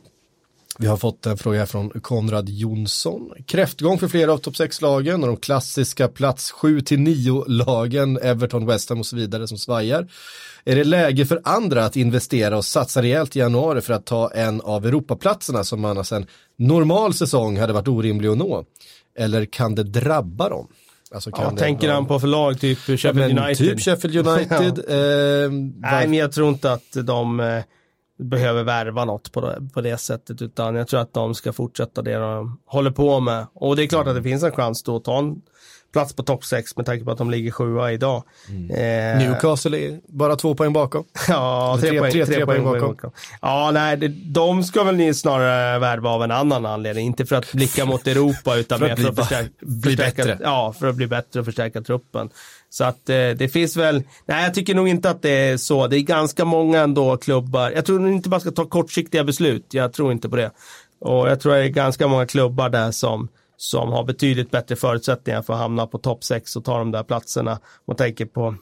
Speaker 1: vi har fått en fråga från Konrad Jonsson. Kräftgång för flera av topp 6-lagen och de klassiska plats 7-9-lagen, Everton, West Ham och så vidare som svajar. Är det läge för andra att investera och satsa rejält i januari för att ta en av Europaplatserna som annars en normal säsong hade varit orimlig att nå? Eller kan det drabba dem? Alltså
Speaker 3: Ja,
Speaker 1: det,
Speaker 3: tänker han på förlag typ
Speaker 1: Ja,
Speaker 3: Sheffield
Speaker 1: men
Speaker 3: United?
Speaker 1: Typ Sheffield United. ehm,
Speaker 3: Nej, men jag tror inte att de eh, behöver värva något på det, på det sättet, utan jag tror att de ska fortsätta det de håller på med. Och det är klart att det finns en chans då att ta en plats på topp 6 med tanke på att de ligger sjua idag. Eh,
Speaker 1: Newcastle är bara två poäng bakom.
Speaker 3: Ja,
Speaker 1: Tre-
Speaker 3: tre, poäng,
Speaker 1: tre-
Speaker 3: tre,
Speaker 1: tre
Speaker 3: poäng,
Speaker 1: poäng
Speaker 3: bakom.
Speaker 1: bakom.
Speaker 3: Ja, nej, det, de ska väl ni snarare värva av en annan anledning. Inte för att blicka mot Europa, utan
Speaker 1: För att
Speaker 3: mer
Speaker 1: bli
Speaker 3: för att förstärka,
Speaker 1: bli
Speaker 3: förstärka,
Speaker 1: bättre.
Speaker 3: Ja, för att bli bättre och förstärka truppen. Så att eh, det finns väl, nej jag tycker nog inte att det är så. Det är ganska många ändå klubbar. Jag tror inte man ska ta kortsiktiga beslut. Jag tror inte på det. Och jag tror det är ganska många klubbar där som, som har betydligt bättre förutsättningar för att hamna på topp 6 och ta de där platserna. Man tänker på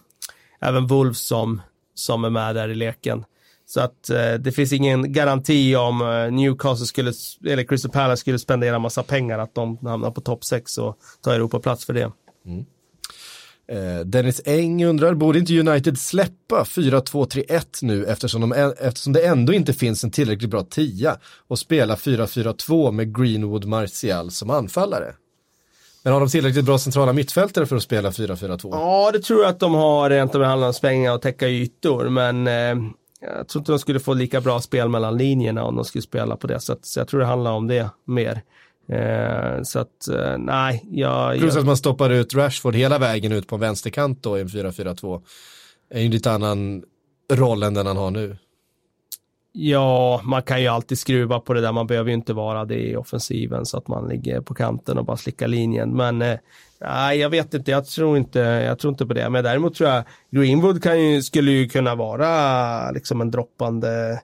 Speaker 3: även Wolves som, som är med där i leken. Så att eh, det finns ingen garanti om eh, Newcastle skulle, eller Crystal Palace skulle spendera massa pengar att de hamnar på topp 6 och tar Europaplats för det. Mm.
Speaker 1: Eh, Dennis Eng undrar, borde inte United släppa 4-2-3-1 nu eftersom, de, eftersom det ändå inte finns en tillräckligt bra tia och spela 4-4-2 med Greenwood Martial som anfallare? Men har de tillräckligt bra centrala mittfältare för att spela 4-4-2?
Speaker 3: Ja, det tror jag att de har rent om det handlar om svängar och täcka ytor, men eh, jag tror inte de skulle få lika bra spel mellan linjerna om de skulle spela på det sättet. Så jag tror det handlar om det mer. Eh, så att, eh, nej, jag...
Speaker 1: Plus
Speaker 3: jag
Speaker 1: att man stoppar ut Rashford hela vägen ut på en vänsterkant då i en 4-4-2. är ju en lite annan roll än den han har nu.
Speaker 3: Ja, man kan ju alltid skruva på det där. Man behöver ju inte vara det i offensiven så att man ligger på kanten och bara slickar linjen. Men eh, nej, jag vet inte. Jag tror inte, jag tror inte på det. Men däremot tror jag Greenwood kan ju, skulle ju kunna vara liksom en droppande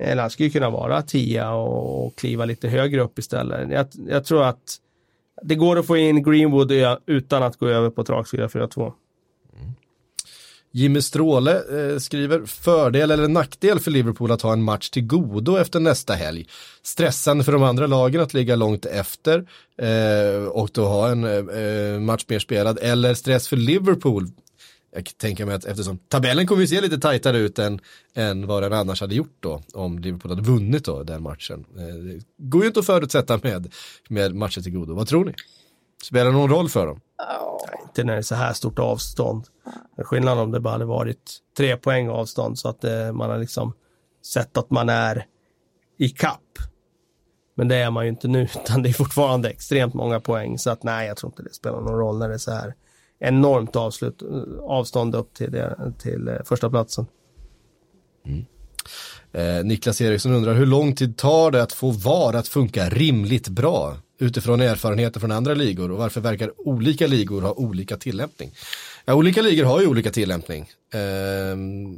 Speaker 3: eller han skulle kunna vara tia och, och kliva lite högre upp istället. Jag, jag tror att det går att få in Greenwood utan att gå över på trak 4-4-2.
Speaker 1: Jimmy Stråle eh, skriver fördel eller nackdel för Liverpool att ha en match till godo efter nästa helg. Stressande för de andra lagen att ligga långt efter eh, och då ha en eh, eh match mer spelad eller stress för Liverpool. Jag tänker mig att eftersom tabellen kommer ju se lite tajtare ut än, än vad den annars hade gjort då om Liverpool hade vunnit då den matchen. Eh, det går ju inte att förutsätta med, med matcher till godo. Vad tror ni? Spelar det någon roll för dem?
Speaker 3: Nej, inte när det är så här stort avstånd. Skillnaden om det bara hade varit tre poäng avstånd så att eh, man har liksom sett att man är i kapp. Men det är man ju inte nu, utan det är fortfarande extremt många poäng. Så att nej, jag tror inte det spelar någon roll när det är så här enormt avslut, avstånd upp till, det, till eh, första platsen.
Speaker 1: Mm. Eh, Niklas Eriksson undrar hur lång tid tar det att få VAR att funka rimligt bra? utifrån erfarenheter från andra ligor och varför verkar olika ligor ha olika tillämpning? Ja, olika ligor har ju olika tillämpning. Eh,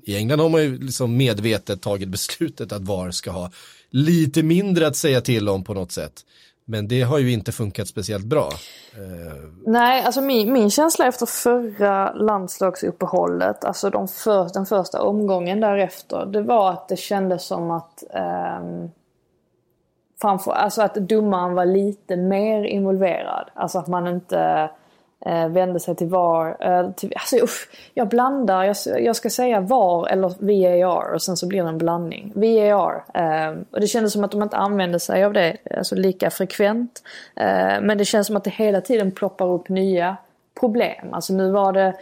Speaker 1: I England har man ju liksom medvetet tagit beslutet att VAR ska ha lite mindre att säga till om på något sätt. Men det har ju inte funkat speciellt bra.
Speaker 2: Eh, Nej, alltså min, min känsla efter förra landslagsuppehållet, alltså de för, den första omgången därefter, det var att det kändes som att eh, framför, alltså att domaren var lite mer involverad. Alltså att man inte eh, vände sig till VAR. Eh, till, alltså, uff, jag blandar, jag, jag, ska säga VAR eller VAR och sen så blir det en blandning. VAR. Eh, och det kändes som att de inte använde sig av det alltså, lika frekvent. Eh, men det känns som att det hela tiden ploppar upp nya problem. Alltså nu var det,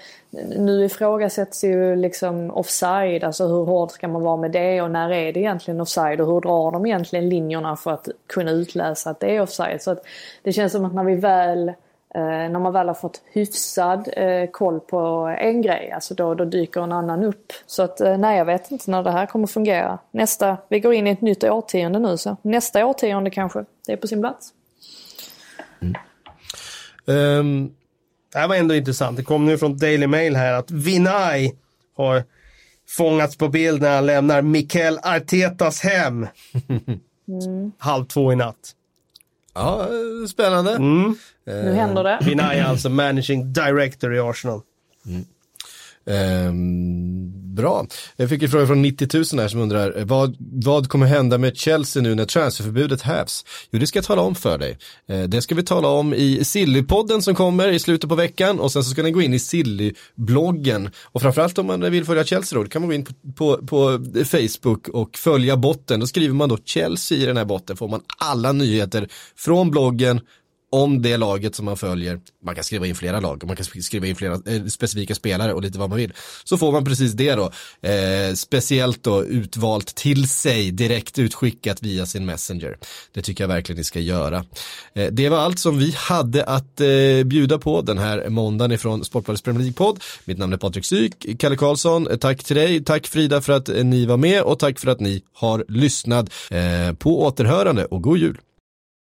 Speaker 2: nu ifrågasätts ju liksom offside, alltså hur hård ska man vara med det och när är det egentligen offside och hur drar de egentligen linjerna för att kunna utläsa att det är offside. Så att det känns som att när vi väl eh, när man väl har fått hyfsad eh, koll på en grej, alltså då, då dyker en annan upp. Så att eh, nej, jag vet inte när det här kommer fungera. Nästa, vi går in i ett nytt årtionde nu så nästa årtionde kanske, det är på sin plats.
Speaker 3: Mm. Um, det här var ändå intressant. Det kom nu från Daily Mail här att Vinay har fångats på bild när han lämnar Mikael Artetas hem. Mm. Halv två i natt.
Speaker 1: Ja, spännande.
Speaker 2: Mm. Nu händer det.
Speaker 3: Vinay är alltså managing director i Arsenal. Mm.
Speaker 1: Um, bra. Jag fick en fråga från 90 000 här som undrar eh, vad, vad kommer hända med Chelsea nu när transferförbudet hävs? Jo, det ska jag tala om för dig. Uh, det ska vi tala om i Silly-podden som kommer i slutet på veckan och sen så ska ni gå in i Silly-bloggen och framförallt om man vill följa Chelsea då, då kan man gå in på, på, på, Facebook och följa botten. Då skriver man då Chelsea i den här botten får man alla nyheter från bloggen om det laget som man följer, man kan skriva in flera lag man kan skriva in flera eh, specifika spelare och lite vad man vill, så får man precis det då. Eh, speciellt då utvalt till sig, direkt utskickat via sin Messenger. Det tycker jag verkligen ni ska göra. Eh, det var allt som vi hade att eh, bjuda på den här måndagen ifrån Sportbladets Premier League-podd. Mitt namn är Patrik Syk, Kalle Karlsson, eh, tack till dig, tack Frida för att eh, ni var med och tack för att ni har lyssnat. Eh, på återhörande och god jul!